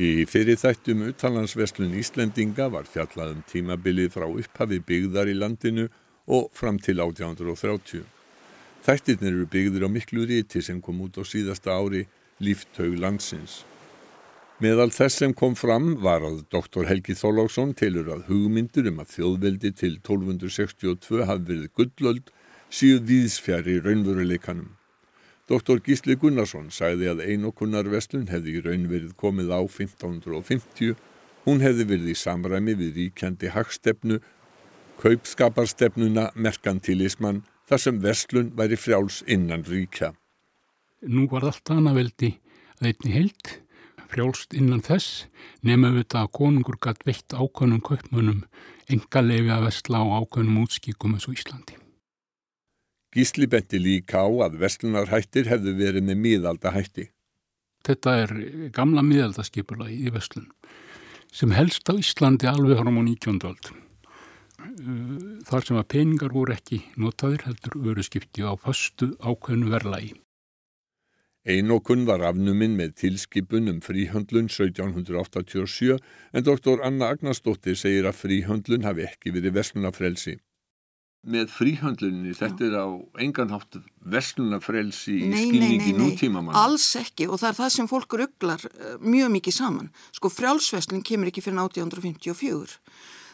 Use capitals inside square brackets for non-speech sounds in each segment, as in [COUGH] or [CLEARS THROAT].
Í fyrir þættum utanlandsveslun Íslendinga var fjallað um tímabilið frá upphafi byggðar í landinu og fram til 1830. Þættirnir eru byggðir á miklu ríti sem kom út á síðasta ári Líftaug landsins. Meðal þess sem kom fram var að Dr. Helgi Þorláksson telur að hugmyndur um að þjóðveldi til 1262 hafi verið gullöld síðu víðsfjari raunveruleikanum. Dr. Gísli Gunnarsson sagði að einokunarverslun hefði í raun verið komið á 1550. Hún hefði verið í samræmi við ríkjandi hagstefnu, kaupskaparstefnuna merkantilismann þar sem verslun væri frjáls innan ríkja. Nú var allt annað veldi að einni held, frjálst innan þess, nema við þetta að konungur gætt veitt ákvönum kaupmönum enga lefi að vestla á ákvönum útskíkum eins og Íslandi. Gísli benti líka á að vestlunarhættir hefðu verið með miðaldahætti. Þetta er gamla miðaldaskipula í vestlun sem helst á Íslandi alveg fram á 19. öld. Þar sem að peningar voru ekki notaðir heldur veru skipti á fastu ákveðnu verðlægi. Einokun var afnuminn með tilskipun um fríhöndlun 1787 en doktor Anna Agnarsdóttir segir að fríhöndlun hafi ekki verið verslunafrelsi með fríhandluninni, þetta er á engan hátt verslunafrelsi í nei, skilningi nútíma mann. Alls ekki og það er það sem fólk rugglar uh, mjög mikið saman. Sko frjálsveslun kemur ekki fyrir 1854.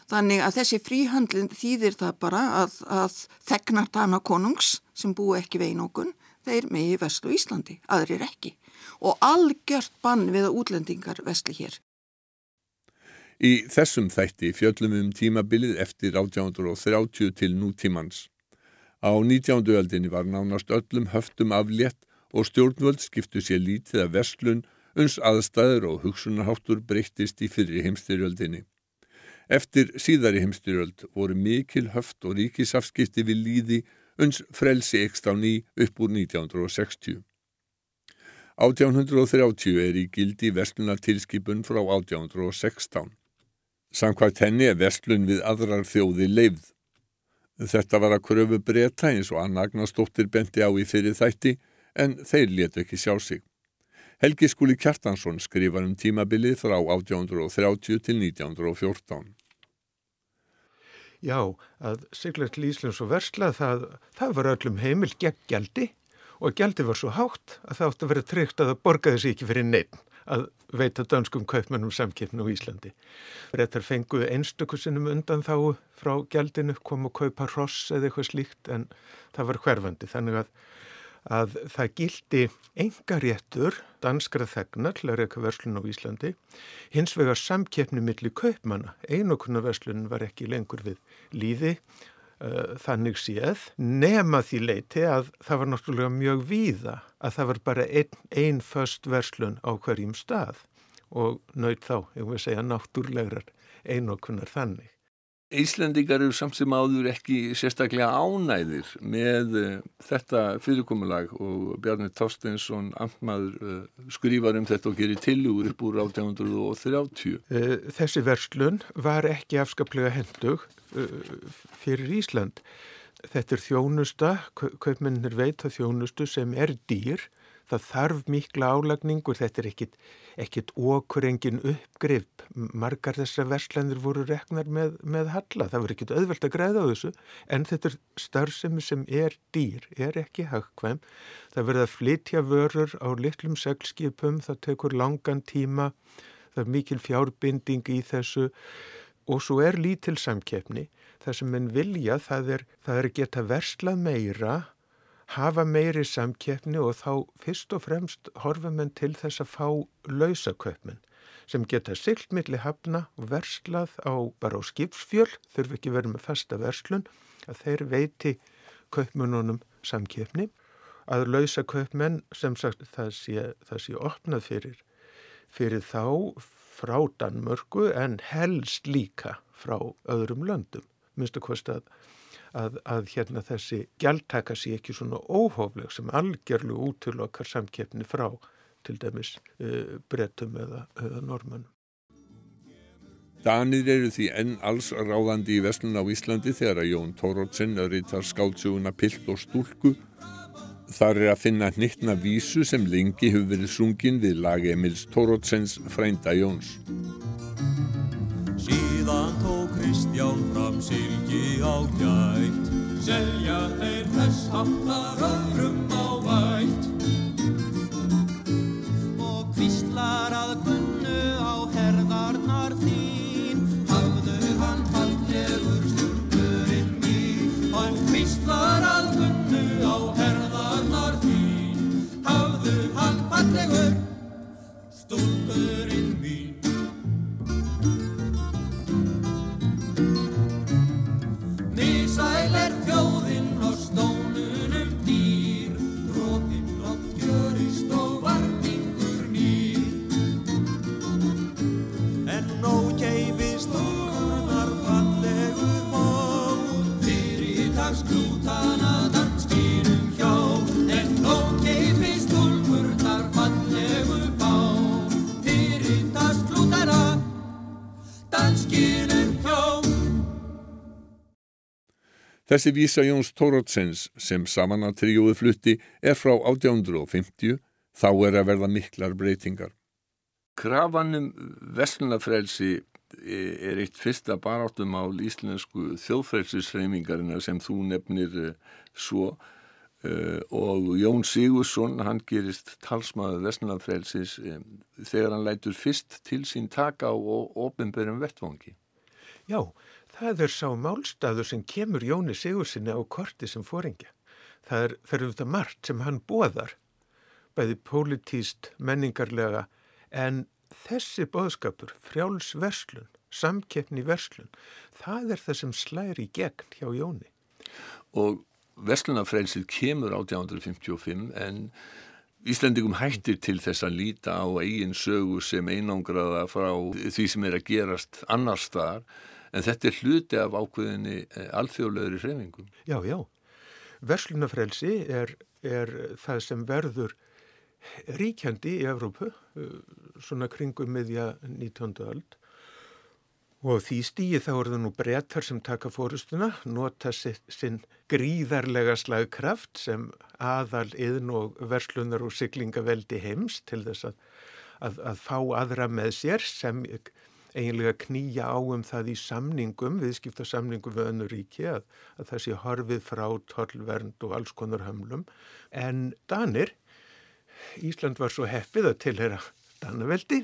Þannig að þessi fríhandlun þýðir það bara að, að þegnar dana konungs sem búi ekki veginn okkur, þeir megi veslu Íslandi, aðrir ekki. Og algjört bann við að útlendingar vesli hér. Í þessum þætti fjöllum um tímabilið eftir 1830 til nútímans. Á 19. öldinni var nánast öllum höftum aflétt og stjórnvöld skiptu sér lítið að verslun uns aðstæður og hugsunarháttur breyttist í fyrri heimstyrjöldinni. Eftir síðari heimstyrjöld voru mikil höft og ríkisafskipti við líði uns frelsi ekst á ný upp úr 1960. 1830 er í gildi verslunartilskipun frá 1816. Samkvæmt henni er vestlun við aðrar þjóði leifð. Þetta var að kröfu breyta eins og Anna Agnarsdóttir benti á í fyrir þætti en þeir letu ekki sjá sig. Helgi Skúli Kjartansson skrifar um tímabilið frá 1830 til 1914. Já, að Siglet Líslands og Versla það, það var öllum heimil gegn gjaldi og gjaldi var svo hátt að það átti að vera tryggt að það borgaði sér ekki fyrir neitt að veita danskum kaupmennum samkipn á Íslandi. Brettar fenguðu einstöku sinnum undan þá frá gjaldinu, kom og kaupa ross eða eitthvað slíkt en það var hverfandi. Þannig að, að það gildi enga réttur danskra þegna til að reyka verslun á Íslandi. Hins vegar samkipni millir kaupmanna, einokuna verslunin var ekki lengur við líði þannig séð nema því leiti að það var náttúrulega mjög víða að það var bara einn ein föst verslun á hverjum stað og nöyt þá, ég vil segja, náttúrlegrar einokunar þannig. Íslendingar eru samt sem áður ekki sérstaklega ánæðir með uh, þetta fyrirkomulag og Bjarni Tosteinsson amtmaður uh, skrifar um þetta og gerir tilugur upp úr 1830. Þessi verslun var ekki afskaplega hendug fyrir Ísland. Þetta er þjónusta, kaupmennir veit að þjónustu sem er dýr, það þarf mikla álagningur, þetta er ekkit, ekkit okkur engin uppgrip, margar þessar verslandir voru reknar með, með halla, það voru ekkit auðvelt að græða á þessu, en þetta er starfsemi sem er dýr, er ekki hagkvæm, það verða að flytja vörur á litlum seglskipum, það tekur langan tíma, það er mikil fjárbinding í þessu, og svo er lítil samkeppni. Það sem menn vilja það er, það er geta verslað meira hafa meiri samkeppni og þá fyrst og fremst horfa menn til þess að fá lausaköpminn sem geta silt milli hafna og verslað á bara á skipsfjöl þurfi ekki verið með fasta verslun að þeir veiti köpmununum samkeppni að lausaköpmenn sem sagt það sé, það sé opnað fyrir fyrir þá frá Danmörku en helst líka frá öðrum löndum. Minnstu hvort að, að, að hérna þessi gjaldtaka sé ekki svona óhófleg sem algjörlu útilokkar samkeppni frá til dæmis uh, brettum eða, eða normunum. Danir eru því enn alls ráðandi í vestlun á Íslandi þegar að Jón Tórótsen rítar skáltsuguna Pilt og Stúlku Þar er að finna hnittna vísu sem lengi hefur verið sungin við lag Emils Tórótsens frænda Jóns. Kristján fram silki á gætt Selja þeir þess hamlar öðrum á Þessi vísa Jóns Tórótsens sem saman að tríóið flutti er frá 1850, þá er að verða miklar breytingar. Krafanum Vestlunafrelsi er eitt fyrsta baráttum á íslensku þjóðfrelsisreimingarina sem þú nefnir eh, svo eh, og Jón Sigursson, hann gerist talsmaður Vestlunafrelsis eh, þegar hann lætur fyrst til sín taka á ofinberum vettvangi. Já, það er sá málstaður sem kemur Jóni Sigursinni á korti sem fóringja. Það er, það er þetta margt sem hann bóðar, bæði pólitíst, menningarlega, en þessi bóðskapur, frjáls verslun, samkeppni verslun, það er það sem slæri í gegn hjá Jóni. Og verslunafrelsið kemur 1855 en Íslandingum hættir til þess að líta á eigin sögu sem einangraða frá því sem er að gerast annar staðar en þetta er hluti af ákveðinni alþjóðlegri hreyfingum. Já, já. Verslunafrelsi er, er það sem verður ríkjandi í Evrópu, svona kringum miðja 19. öld og því stíi þá eru það nú brettar sem taka fórustuna, nota sinn gríðarlega slagkraft sem aðal yðn og verslunar og siglingaveldi heims til þess að, að, að fá aðra með sér sem eiginlega knýja á um það í samningum, viðskipta samningum við önnu ríki að, að það sé horfið frá tollvernd og alls konar hömlum. En Danir, Ísland var svo heppið að tilhera Danaveldi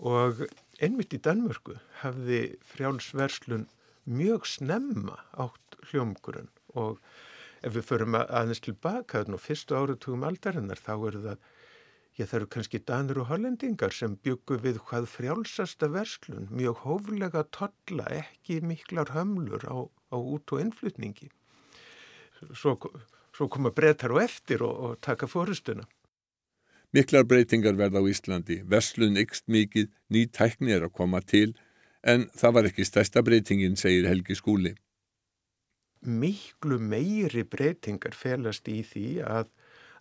og einmitt í Danmörku hafði frjálsverslun mjög snemma átt hljómgrunn og ef við förum aðeins tilbaka þannig á fyrstu áratugum aldarinnar þá eru það Já, það eru kannski danur og hollendingar sem byggu við hvað frjálsasta verslun, mjög hóflega tolla, ekki miklar hömlur á, á út- og innflutningi. Svo, svo koma breytar og eftir og, og taka fórustuna. Miklar breytingar verða á Íslandi, verslun ykst mikið, ný tækni er að koma til, en það var ekki stærsta breytingin, segir Helgi Skúli. Miklu meiri breytingar felast í því að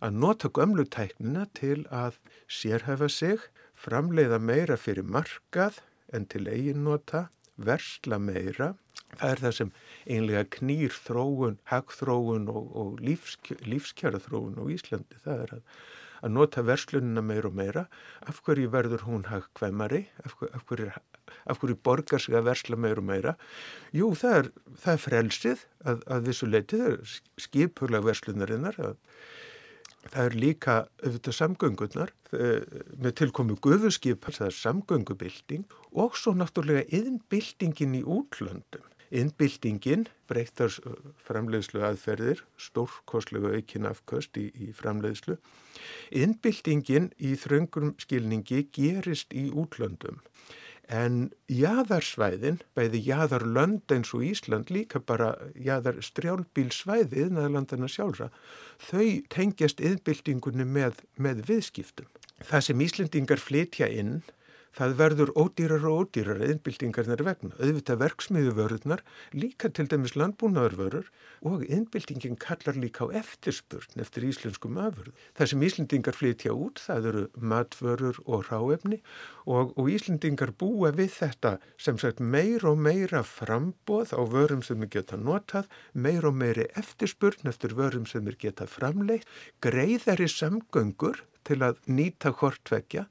að nota gömlu tæknina til að sérhefa sig, framleiða meira fyrir markað en til eiginnota, versla meira. Það er það sem einlega knýr þróun, hagþróun og, og lífsk, lífskjara þróun á Íslandi. Það er að, að nota verslunina meira og meira. Af hverju verður hún hagkvæmari? Af hverju, af hverju, af hverju borgar sig að versla meira og meira? Jú, það er, það er frelsið að, að þessu leiti, það er skipurlega verslunarinnar að Það er líka auðvitað samgöngunar með tilkomu guðuskip, það er samgöngubilding og svo náttúrulega yðnbildingin í útlöndum. Yðnbildingin breytar framleiðslu aðferðir, stórkoslega aukin afköst í, í framleiðslu. Yðnbildingin í þröngum skilningi gerist í útlöndum. En jaðarsvæðin, bæði jaðarlönd eins og Ísland, líka bara jaðar strjálbílsvæði yðnaðarlandana sjálfra, þau tengjast yðnbildingunni með, með viðskiptum. Það sem Íslandingar flytja inn, það verður ódýrar og ódýrar innbyltingarnir vegna. Auðvitað verksmiðuvörðunar, líka til dæmis landbúnaðurvörur og innbyltingin kallar líka á eftirspurn eftir íslenskum afurð. Það sem Íslendingar flytja út, það eru matvörur og ráefni og, og Íslendingar búa við þetta sem sagt meir og meira frambóð á vörum sem er geta notað, meir og meiri eftirspurn eftir vörum sem er geta framleitt, greiðari samgöngur til að nýta hortvekja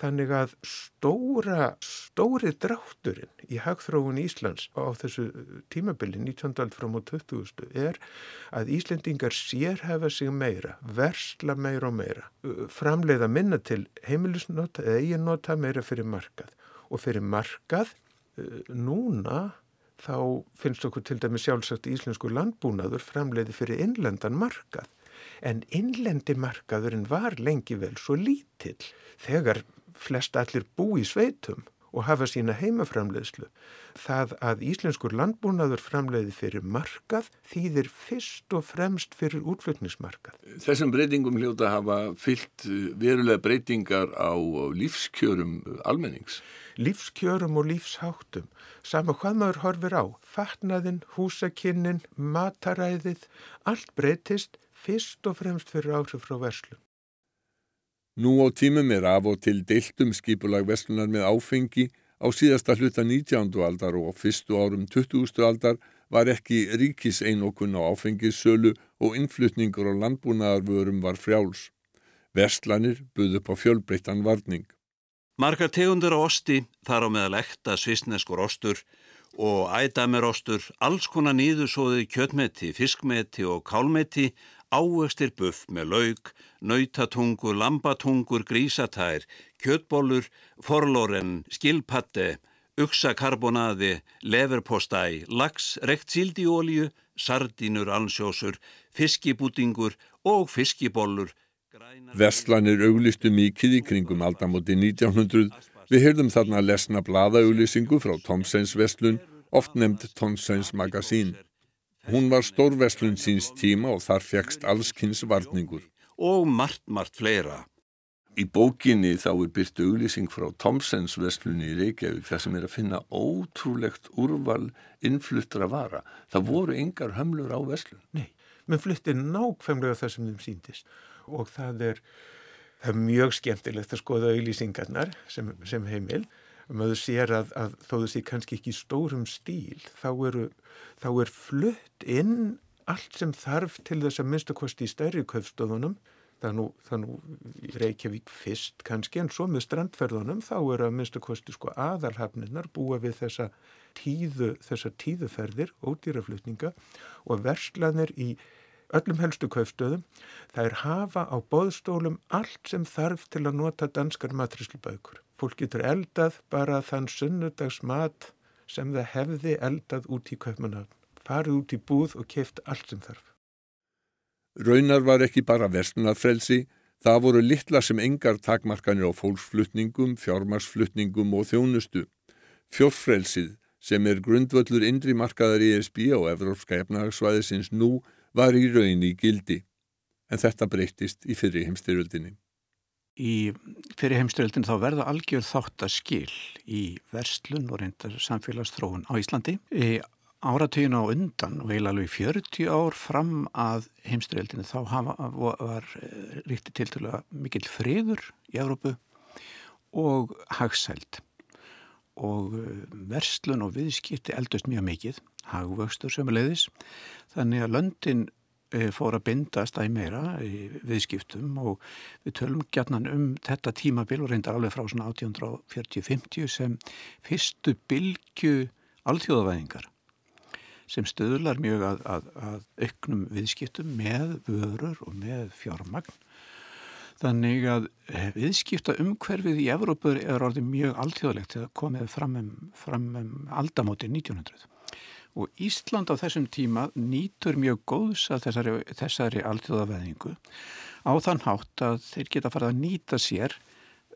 þannig að stóra, stóri drátturinn í hagþróun Íslands á þessu tímabili 19. fram á 20. er að Íslendingar sérhefa sig meira, versla meira og meira, framleiða minna til heimilisnota eða eiginnota meira fyrir markað og fyrir markað núna þá finnst okkur til dæmi sjálfsagt íslensku landbúnaður framleiði fyrir innlendan markað en innlendi markaðurinn var lengi vel svo lítill þegar flest allir bú í sveitum og hafa sína heimaframleiðslu. Það að íslenskur landbúnaður framleiði fyrir markað þýðir fyrst og fremst fyrir útflutnismarkað. Þessum breytingum hljóta hafa fyllt verulega breytingar á lífskjörum almennings. Lífskjörum og lífsháttum, sama hvað maður horfir á, fatnaðinn, húsakinnin, mataræðið, allt breytist fyrst og fremst fyrir áhrif frá verslun. Nú á tímum er af og til deiltum skipulag verslunar með áfengi á síðasta hluta 19. aldar og fyrstu árum 20. aldar var ekki ríkis einokun á áfengissölu og innflutningur á landbúnaðarvörum var frjáls. Verslanir buð upp á fjölbreyttan varning. Margar tegundur á osti, þar á meðal ekta svisneskur ostur og ædamerostur, alls konar nýðusóði kjötmeti, fiskmeti og kálmeti ávextir buff með laug, nautatungur, lambatungur, grísatær, kjötbólur, forlóren, skilpatte, uksakarbonadi, leverpostæ, lax, rekt síldiólju, sardínur, ansjósur, fiskibútingur og fiskibólur. Vestlanir auglistu mikið í kringum aldamóti 1900. Við heyrðum þarna lesna bladaauglýsingu frá Tomsens vestlun, oft nefnd Tomsens magasín. Hún var stórveslun síns tíma og þar fegst allskynns varningur. Og margt, margt fleira. Í bókinni þá er byrtu auglýsing frá Tomsens veslunni í Reykjavík þar sem er að finna ótrúlegt úrval innfluttra vara. Það voru yngar hömlur á veslun. Nei, menn flutti nákvæmlega það sem þeim síndist og það er, það er mjög skemmtilegt að skoða auglýsingarnar sem, sem heimil maður sér að, að þó þessi kannski ekki stórum stíl þá, eru, þá er flutt inn allt sem þarf til þess að minnstakosti í stærri köfstöðunum það nú Reykjavík fyrst kannski en svo með strandferðunum þá eru að minnstakosti sko aðalhafninnar búa við þessa tíðu, þessa tíðuferðir, ódýraflutninga og verslanir í öllum helstu kaufstöðum, það er hafa á boðstólum allt sem þarf til að nota danskar matríslubaukur. Fólk getur eldað bara þann sunnudags mat sem það hefði eldað út í kaupmanafn. Farið út í búð og keift allt sem þarf. Raunar var ekki bara verslunarfrelsi, það voru litla sem engar takmarkanir á fólksflutningum, fjármarsflutningum og þjónustu. Fjórfrelsið sem er grundvöllur indri markaðar í ESB og Evrópska efnahagsvæðisins nú var í raun í gildi, en þetta breytist í fyrri heimstyrjöldinni. Í fyrri heimstyrjöldin þá verða algjör þáttaskil í verslun og reyndar samfélagsþróun á Íslandi. Í áratögin á undan og eiginlega alveg 40 ár fram að heimstyrjöldinu þá hafa, var ríkti til til að mikill friður í Európu og hagsælt og verslun og viðskipti eldust mjög mikið, hagvöxtur sömulegðis, þannig að löndin fór að bindast æg meira viðskiptum og við tölum gætnan um þetta tímabil og reyndar alveg frá svona 1840-50 sem fyrstu bylgu alþjóðavæðingar sem stöðlar mjög að, að, að auknum viðskiptum með vörur og með fjármagn Þannig að viðskipta umhverfið í Evrópur er orðið mjög alþjóðlegt þegar komið fram um, fram um aldamóti 1900. Og Ísland á þessum tíma nýtur mjög góðs að þessari, þessari alþjóðaveðingu á þann hátt að þeir geta farið að nýta sér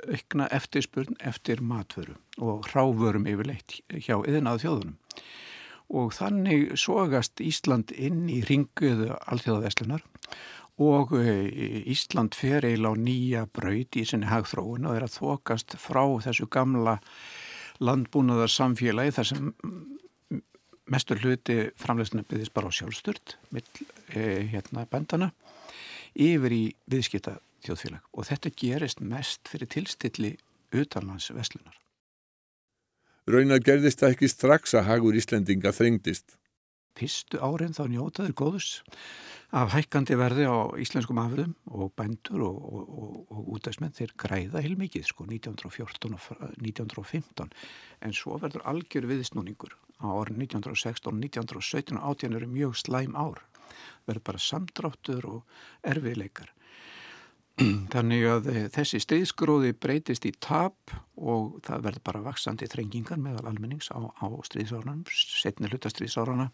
aukna eftirspurn eftir matvöru og hráförum yfirleitt hjá yðinað þjóðunum. Og þannig sogast Ísland inn í ringuðu alþjóðaveslunar og eh, Ísland fer eiginlega á nýja braut í sinni hagþróun og er að þokast frá þessu gamla landbúnaðar samfélagi þar sem mestur hluti framlegstunum byggðist bara á sjálfstört mill eh, hérna bændana yfir í viðskipta þjóðfélag og þetta gerist mest fyrir tilstilli utanlands veslunar. Raunar gerðist það ekki strax að hagur Íslendinga þrengdist. Fyrstu árin þá njótaður góðus af hækkandi verði á íslenskum afröðum og bændur og, og, og, og útæðsmenn þeir græða heilmikið sko 1914 og 1915 en svo verður algjör viðsnúningur á orðin 1916 og 1917 og 18 eru mjög slæm ár. Verður bara samdráttur og erfiðleikar. [CLEARS THROAT] Þannig að eh, þessi stríðskróði breytist í tap og það verður bara vaksandi þrengingar meðal almennings á, á stríðsárunum, setni hlutastríðsáruna.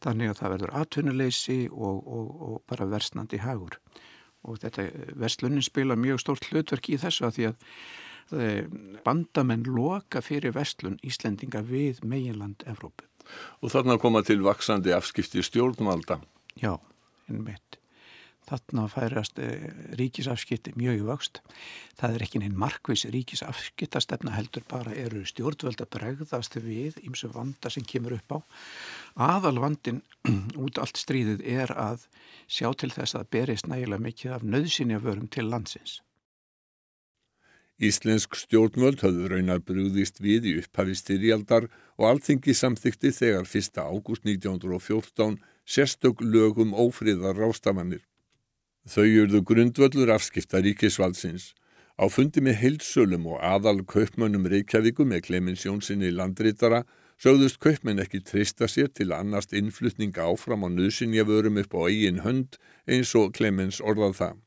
Þannig að það verður atvinnuleysi og, og, og bara versnandi hagur. Og þetta eh, verslunin spila mjög stórt hlutverk í þessu að því að eh, bandamenn loka fyrir verslun Íslendinga við meginland Evrópu. Og þarna koma til vaksandi afskipti stjórnvalda. Já, einmitt. Þarna færast eh, ríkisafskipti mjög í vöxt. Það er ekki neinn markvis ríkisafskiptastefna heldur bara eru stjórnvöld að bregðast við ímsu vanda sem kemur upp á. Aðal vandin [CLEARS THROAT] út allt stríðið er að sjá til þess að berist nægilega mikið af nöðsynja vörum til landsins. Íslensk stjórnvöld höfðu raunar brúðist við í upphafi styrjaldar og allþingi samþykti þegar 1. ágúst 1914 sérstök lögum ófriðar rástamanir. Þau urðu grundvöldur afskipta ríkisvaldsins. Á fundi með heilsölum og aðal kaupmönnum Reykjavíku með Clemens Jónssoni landrítara sögðust kaupmenn ekki trista sér til annast innflutninga áfram á nöðsynjavörum upp á eigin hönd eins og Clemens orðað það.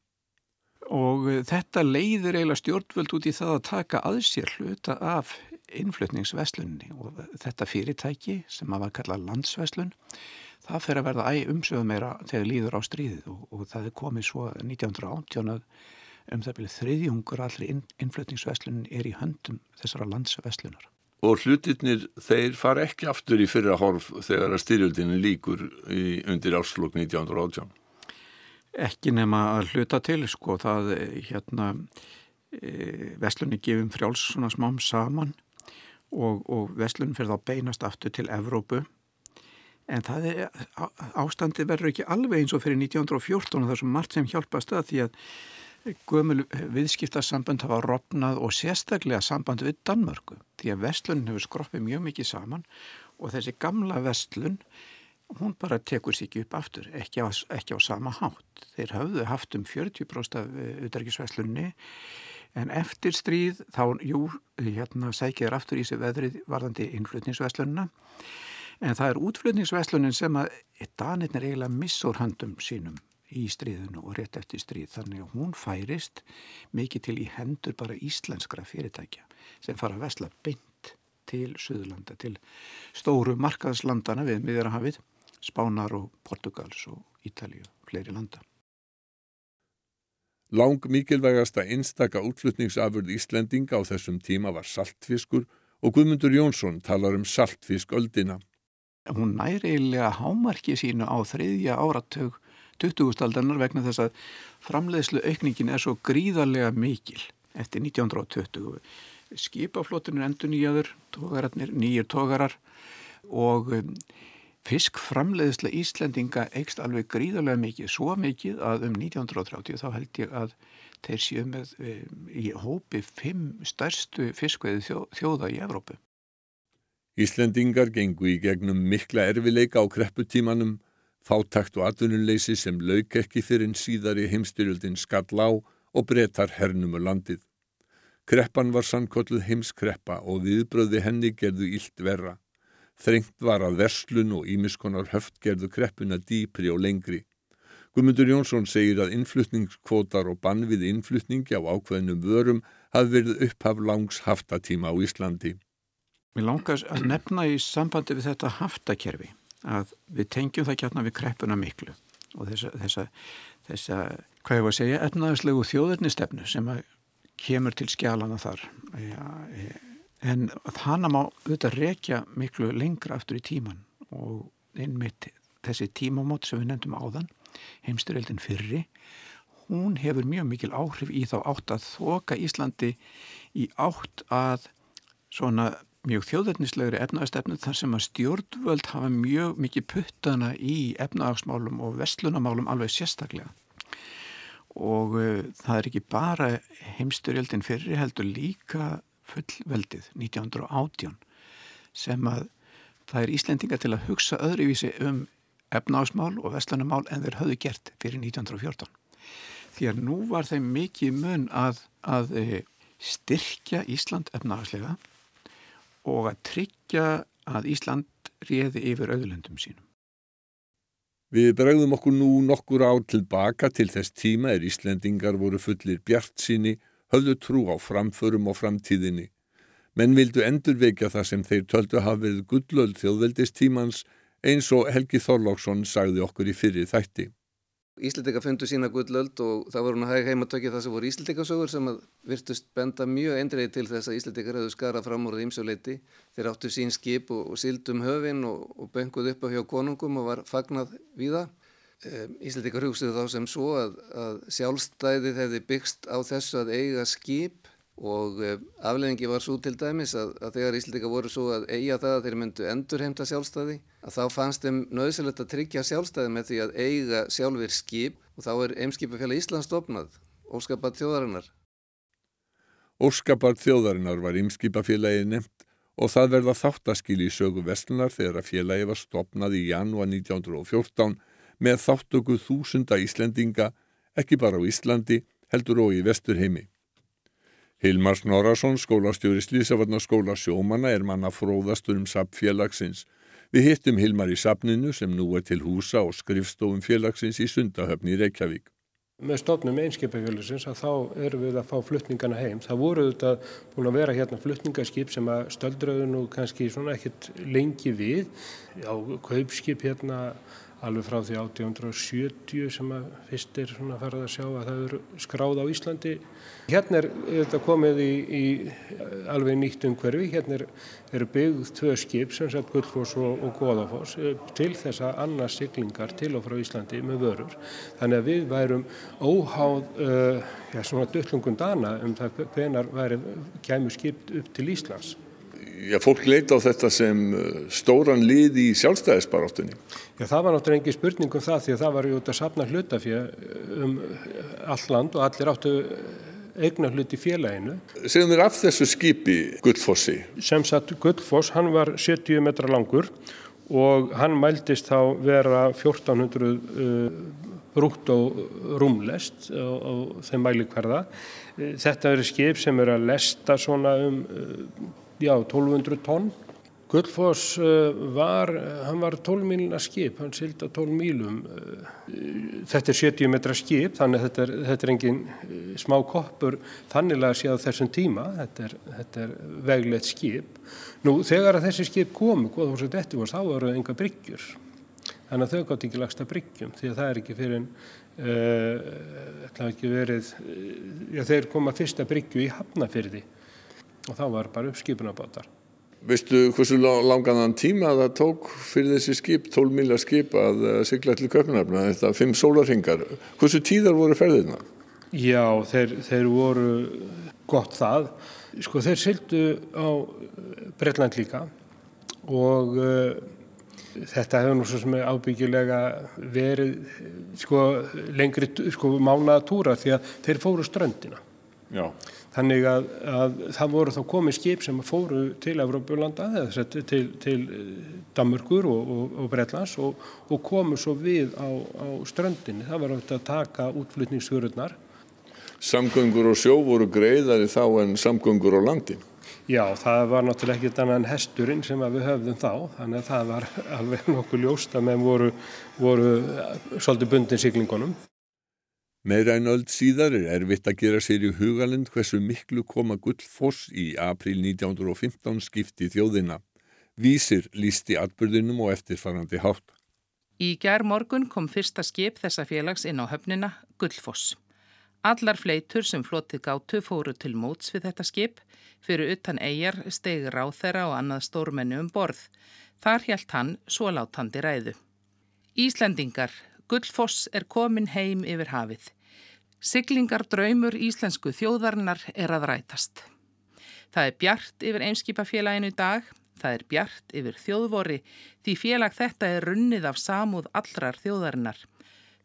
Og þetta leiðir eiginlega stjórnvöld út í það að taka að sér hluta af innflutningsveslunni og þetta fyrirtæki sem að var kallað landsveslun það fer að verða æg umsöðu meira þegar líður á stríðið og, og það er komið svo 1918 að um það byrju þriðjungur allir inn, innflutningsveslunin er í höndum þessara landsveslunar. Og hlutirnir þeir fara ekki aftur í fyrra horf þegar að styrjöldinu líkur í, undir áslokk 1918? Ekki nema að hluta til sko það hérna e, veslunni gefum frjáls svona smám saman og, og veslunni fyrir þá beinast aftur til Evrópu en það er, ástandi verður ekki alveg eins og fyrir 1914 og það er svo margt sem hjálpast að því að gömul viðskiptarsamband hafa rofnað og sérstaklega samband við Danmörku því að vestlun hefur skroppið mjög mikið saman og þessi gamla vestlun hún bara tekur sér ekki upp aftur ekki á, ekki á sama hátt. Þeir hafðu haft um 40% af utækisveslunni en eftir stríð þá, jú, hérna sækjaður aftur í sig veðrið varðandi innflutningsveslunna En það er útflutningsveslunin sem að Danirn er eiginlega missur handum sínum í stríðinu og rétt eftir stríð. Þannig að hún færist mikið til í hendur bara íslenskra fyrirtækja sem fara að vesla beint til Suðurlanda, til stóru markaðslandana við miðurahafið, Spánar og Portugals og Ítalíu og fleiri landa. Lang mikilvægasta einstaka útflutningsafurð Íslendinga á þessum tíma var saltfiskur og Guðmundur Jónsson talar um saltfisköldina hún næri eiginlega hámarki sínu á þriðja áratug 20. vegna þess að framleiðslu aukningin er svo gríðarlega mikil eftir 1920. Skipaflótunir endur nýjaður, nýjur tógarar og um, fiskframleiðsla Íslendinga eikst alveg gríðarlega mikið, svo mikið að um 1930 þá held ég að þeir séu með um, í hópi fimm stærstu fiskveiði þjó, þjóða í Evrópu. Íslendingar gengu í gegnum mikla erfileika á krepputímanum, fátakt og atvinnuleysi sem lauk ekki fyrir en síðari heimstyrjöldin skall á og breytar hernum og landið. Kreppan var sannkolluð heimskreppa og viðbröði henni gerðu ílt verra. Þrengt var að verslun og ímiskonar höft gerðu kreppuna dýpri og lengri. Guðmundur Jónsson segir að innflutningskvotar og bann við innflutningi á ákveðnum vörum hafði verið upphaf langs haftatíma á Íslandi. Mér langar að nefna í sambandi við þetta haftakerfi að við tengjum það kjarnar við kreppuna miklu og þessa, þessa, þessa hvað ég var að segja, etnaðarslegu þjóðurnistefnu sem kemur til skjálana þar. Ja, e, en þannig má auðvitað rekja miklu lengra aftur í tíman og einmitt þessi tímamót sem við nefndum áðan heimsturöldin fyrri, hún hefur mjög mikil áhrif í þá átt að þoka Íslandi í átt að svona mjög þjóðverðnislegri efnaðastefnu þar sem að stjórnvöld hafa mjög mikið puttana í efnaðagsmálum og vestlunamálum alveg sérstaklega. Og uh, það er ekki bara heimsturjöldin fyrir heldur líka fullveldið 1918 sem að það er Íslendinga til að hugsa öðruvísi um efnaðagsmál og vestlunamál en þeir höfðu gert fyrir 1914 því að nú var þeim mikið mun að, að uh, styrkja Ísland efnaðagslega og að tryggja að Ísland réði yfir auðlendum sínum. Við bregðum okkur nú nokkur ár tilbaka til þess tíma er Íslendingar voru fullir bjart síni, höfðu trú á framförum og framtíðinni. Menn vildu endurvekja það sem þeir töldu hafið gullöld þjóðveldistímans eins og Helgi Þorlóksson sagði okkur í fyrir þætti. Íslendika fundu sína gullöld og það voru að hæg heimatökja það sem voru Íslendikasögur sem virtust benda mjög eindreiði til þess að Íslendikar hefðu skarað fram úr ímsjóleiti. Þeir áttu sín skip og, og sildum höfin og, og benguð upp á hjá konungum og var fagnað við það. Íslendikar hugstuðu þá sem svo að, að sjálfstæðið hefði byggst á þessu að eiga skip og eh, afleðingi var svo til dæmis að, að þegar Íslandika voru svo að eiga það að þeir myndu endurheimta sjálfstæði að þá fannst þeim nöðsilegt að tryggja sjálfstæði með því að eiga sjálfur skip og þá er Eimskipafélag Íslands stopnað, Óskapart þjóðarinnar. Óskapart þjóðarinnar var Eimskipafélagið nefnt og það verða þáttaskil í sögu Vestlunar þegar að félagi var stopnað í janúar 1914 með þáttöku þúsunda Íslendinga, ekki bara á Íslandi, heldur og í Vesturheimi. Hilmar Snorarsson, skólastjóri Slísavarnaskóla sjómanna, er manna fróðastur um sapfélagsins. Við hittum Hilmar í sapninu sem nú er til húsa og skrifstofum félagsins í Sundahöfni í Reykjavík. Með stofnum einskipafélagsins að þá erum við að fá fluttningana heim. Það voru þetta búin að vera hérna fluttningaskip sem að stöldraðu nú kannski svona ekkert lengi við. Já, kaupskip hérna alveg frá því 1870 sem að fyrst er svona farað að sjá að það eru skráð á Íslandi. Hérna er þetta komið í, í alveg nýtt umhverfi, hérna er, eru byggð tvö skip sem sagt Gullfoss og, og Góðafoss eh, til þess að annars siglingar til og frá Íslandi með vörur. Þannig að við værum óháð uh, ja, svona döllungun dana um það hvenar væri kæmu skip upp til Íslands já, fólk leita á þetta sem uh, stóran lið í sjálfstæðisbaráttunni. Já, það var náttúrulega engi spurning um það því að það var út að sapna hlutafið um all land og allir áttu eigna hlut í félaginu. Segum þér af þessu skipi Guldfossi? Sem sagt Guldfoss, hann var 70 metra langur og hann mældist þá vera 1400 uh, brútt og rúmlest á þeim mælikverða. Þetta eru skip sem eru að lesta svona um já, 1200 tonn. Gullfoss eh, var, hann var 12 míluna skip, hann silda 12 mílum. Eh, þetta er 70 metra skip, þannig að þetta er, þetta er engin eh, smá koppur þannig að sé á þessum tíma, þetta er, þetta er veglegt skip. Nú, þegar að þessi skip komu, svo þetta var, þá voru það enga bryggjur. Þannig að þau gátt ekki lagsta bryggjum, því að það er ekki fyrir en, uh, það ekki verið, já, þeir koma fyrsta bryggju í Hafnafyrði og þá var bara uppskipunabátar. Veistu hversu langan tíma það tók fyrir þessi skip, 12 miljar skip að eh, sigla til köpunarfna, þetta er 5 sólarhingar. Hversu tíðar voru ferðirna? Já, þeir, þeir voru gott það. Sko þeir syldu á Breitland líka og uh, þetta hefur nú svo sem er ábyggilega verið sko lengri sko mánaða túra því að þeir fóru ströndina. Já. Þannig að, að það voru þá komið skip sem fóru til Evrópulanda til, til Damurkur og, og, og Breitlands og, og komu svo við á, á ströndinni. Það var auðvitað að taka útflutningsfjörurnar. Samgöngur og sjó voru greiðari þá en samgöngur á landi? Já, það var náttúrulega ekkit annað en hesturinn sem við höfðum þá. Þannig að það var [LAUGHS] alveg nokkuð ljóst að meðan voru, voru svolítið bundin siglingunum. Meira en öll síðar er erfitt að gera sér í hugalind hversu miklu koma Gullfoss í april 1915 skipti þjóðina. Vísir lísti atbyrðinum og eftirfarandi hátt. Í gerð morgun kom fyrsta skip þessa félags inn á höfnina Gullfoss. Allar fleitur sem flotið gátu fóru til móts við þetta skip, fyrir utan eigjar stegur á þeirra og annað stórmennu um borð. Þar hjælt hann svo látandi ræðu. Íslendingar Gullfoss er komin heim yfir hafið. Siglingar draumur íslensku þjóðarinnar er að rætast. Það er bjart yfir einskipafélaginu dag, það er bjart yfir þjóðvori því félag þetta er runnið af samúð allrar þjóðarinnar.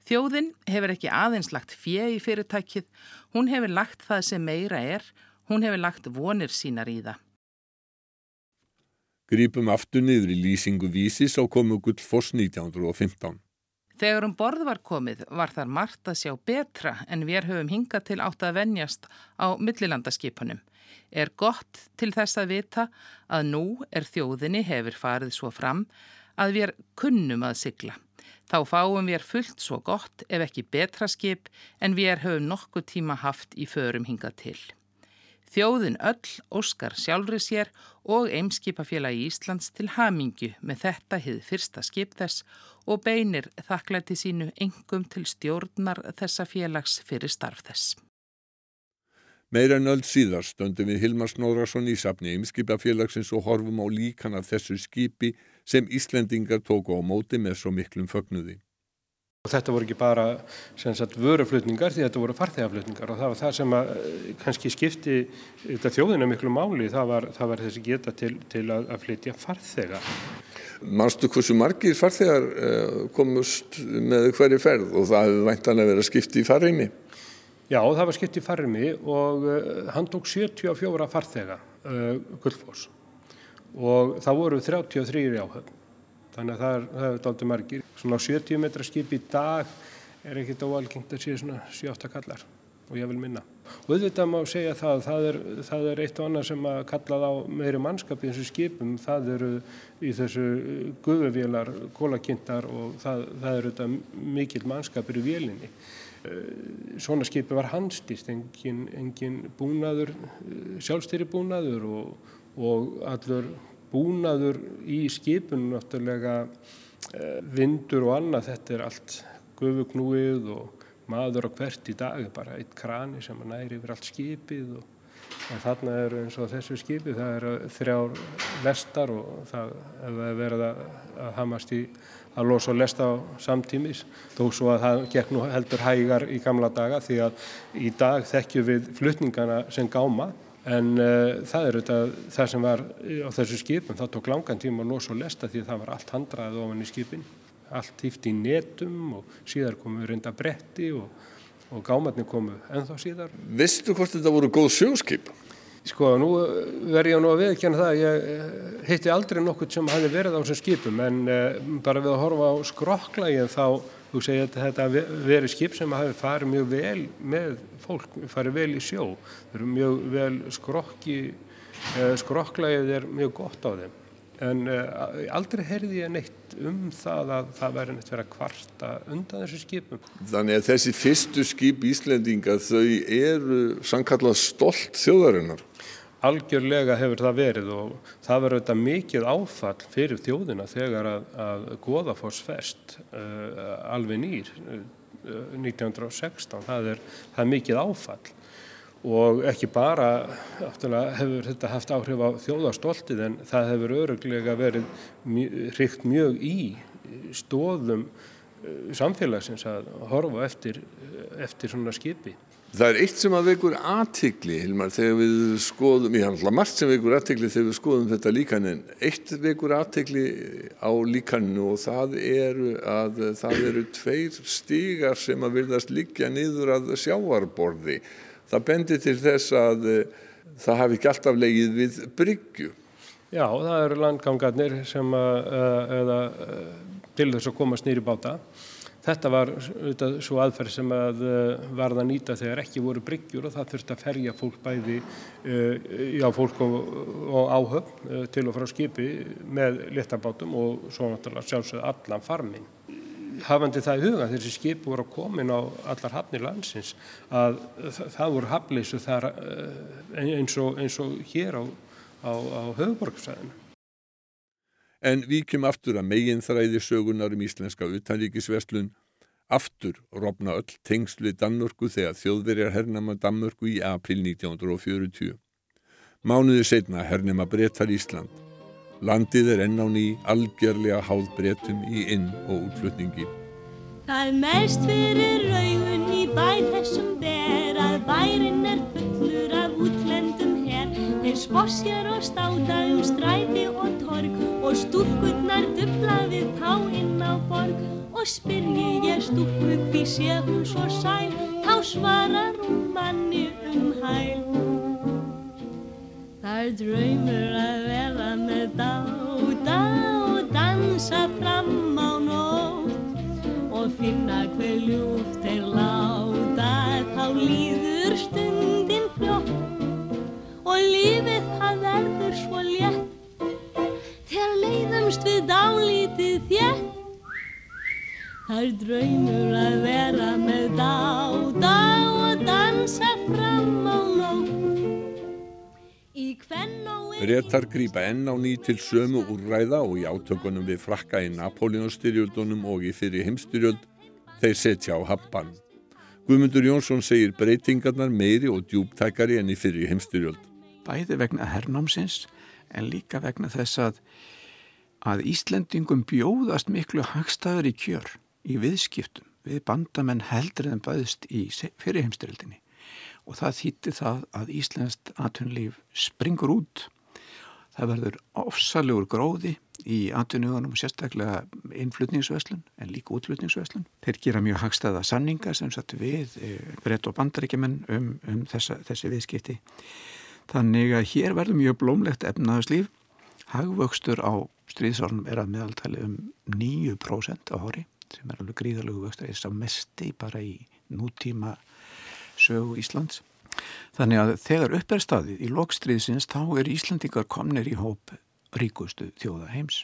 Þjóðin hefur ekki aðeins lagt fjö í fyrirtækið, hún hefur lagt það sem meira er, hún hefur lagt vonir sínar í það. Grípum aftur niður í lýsingu vísis á komu Gullfoss 1915. Þegar um borð var komið var þar margt að sjá betra en við höfum hingað til átt að venjast á millilandaskipunum. Er gott til þess að vita að nú er þjóðinni hefur farið svo fram að við kunnum að sigla. Þá fáum við fullt svo gott ef ekki betra skip en við höfum nokkuð tíma haft í förum hingað til. Þjóðin öll óskar sjálfri sér og Eimskipafélagi Íslands til hamingju með þetta hið fyrsta skip þess og beinir þakklæti sínu engum til stjórnar þessa félags fyrir starf þess. Meira en öll síðar stöndum við Hilmar Snorarsson í safni Eimskipafélagsins og horfum á líkan af þessu skipi sem Íslendingar tóku á móti með svo miklum fögnuði. Og þetta voru ekki bara sagt, vöruflutningar því þetta voru farþegaflutningar. Og það var það sem að, eh, kannski skipti þjóðina miklu máli, það var, það var þessi geta til, til að, að flytja farþega. Manstu hversu margir farþegar uh, komust með hverju ferð? Og það hefði væntanlega verið að skipti í farrimi? Já, það var skipti í farrimi og hann tók 74 farþega, Guldfoss og það voru 33 í áhöfn þannig að það er, það er aldrei margir. Svona 70 metra skip í dag er ekkit óalgengt að sé svona 7-8 kallar og ég vil minna. Og auðvitað má segja það, það er, það er eitt og annað sem að kallað á meiri mannskap í þessu skipum, það eru í þessu guðuvélar, kólakynntar og það, það eru þetta mikil mannskapur í vélinni. Eh, svona skipi var handstýrt, engin, engin búnaður, eh, sjálfstýri búnaður og, og allur búnaður í skipun náttúrulega eh, vindur og annað. Þetta er allt gufugnúið og maður á hvert í dag bara eitt krani sem næri yfir allt skipið og þarna er eins og þessu skipi það er þrjár lestar og það er verið að hamast í að losa og lesta á samtímis þó svo að það gekk nú heldur hægar í gamla daga því að í dag þekkjum við flutningana sem gáma En uh, það er auðvitað það sem var á þessu skipum, það tók langan tíma að losa og lesta því það var allt handraðið ofan í skipin, allt hýft í netum og síðar komu reynda bretti og, og gámatni komu ennþá síðar. Vistu hvort þetta voru góð sjóskip? Sko, nú verð ég nú að viðkjanna það, ég eh, hitti aldrei nokkurt sem hafi verið á þessum skipum en uh, bara við að horfa á skrokklægin þá þú segir að þetta veri skip sem hafi farið mjög vel með fólk, farið vel í sjó það eru mjög vel skrokki eh, skrokklægið er mjög gott á þeim en uh, aldrei heyrði ég neitt um það að það væri neitt verið að kvarta undan þessu skipum. Þannig að þessi fyrstu skip Íslendinga þau eru sannkallað stolt þjóðarinnar? Algjörlega hefur það verið og það verður þetta mikið áfall fyrir þjóðina þegar að, að Goðafoss fest uh, alveg nýr uh, 1916 það er, það er mikið áfall. Og ekki bara hefur þetta haft áhrif á þjóðastoltið en það hefur öruglega verið hrygt mjög í stóðum uh, samfélagsins að horfa eftir, eftir svona skipi Það er eitt sem að vekur aðtikli þegar við skoðum, ég alltaf margt sem vekur aðtikli þegar við skoðum þetta líkan en eitt vekur aðtikli á líkanu og það eru að það eru tveir stígar sem að vilðast líkja niður að sjáarborði. Það bendir til þess að eh, það hafi ekki alltaf legið við bryggju. Já, það eru landgangarnir sem að, eh, eða, eh, til þess að komast nýri báta Þetta var auðvitað svo aðferð sem að eh, varða nýta þegar ekki voru bryggjur og það þurfti að ferja fólk bæði, eh, já fólk og, og áhöfn eh, til og frá skipi með letabátum og svo náttúrulega sjálfsögðu allan farmin. Hafandi það í huga þessi skip voru að komin á allar hafnir landsins að það voru hafleysu þar eins og, eins og hér á, á, á höfuborgsæðinu. En víkjum aftur að megin þræði sögunar um íslenska utanríkisverslun. Aftur rofna öll tengslu Danmörku þegar þjóðverjar hernama Danmörku í april 1940. Mánuði setna hernama brettar Ísland. Landið er enn á ný algjörlega háð brettum í inn- og útflutningi. Það mest fyrir raugun í bæ þessum ber að bærin er fullur af útlendum her. Þeir spossjar og státa um stræti og torg og stúrkurnar dubla við tá inn á borg. Og spyrji ég stúrku hví sé hún svo sæl, þá svarar hún manni um hæl. Það er draumur að vera með dáta og dansa fram á nótt og finna hver ljúft er láta. Þá líður stundin fljótt og lífið það verður svo létt. Þegar leiðumst við dálítið þétt Það er draumur að vera með dáta og dansa fram á nótt Bretar grýpa enn á ný til sömu úrræða og í átökunum við frakka í Napoleonstyrjöldunum og í fyrir heimstyrjöld þeir setja á happan. Guðmundur Jónsson segir breytingarnar meiri og djúptækari enn í fyrir heimstyrjöld. Bæði vegna hernámsins en líka vegna þess að, að Íslendingum bjóðast miklu hagstæður í kjör, í viðskiptum, við bandamenn heldur en bæðist í fyrir heimstyrjöldinni og það þýtti það að Íslandst atvinnlíf springur út. Það verður ofsalegur gróði í atvinnugunum sérstaklega innflutningsveslun en líka útflutningsveslun. Þeir gera mjög hagstæða sanningar sem satt við e, brett og bandaríkjumenn um, um þessa, þessi viðskipti. Þannig að hér verður mjög blómlegt efnaðarslíf. Hagvöxtur á stríðsórnum er að meðaltali um 9% á hóri sem er alveg gríðalögu vöxtur, er sá mesti bara í nútíma sögu Íslands. Þannig að þegar upp er staðið í lokstriðsins þá er Íslandingar komnir í hóp ríkustu þjóða heims.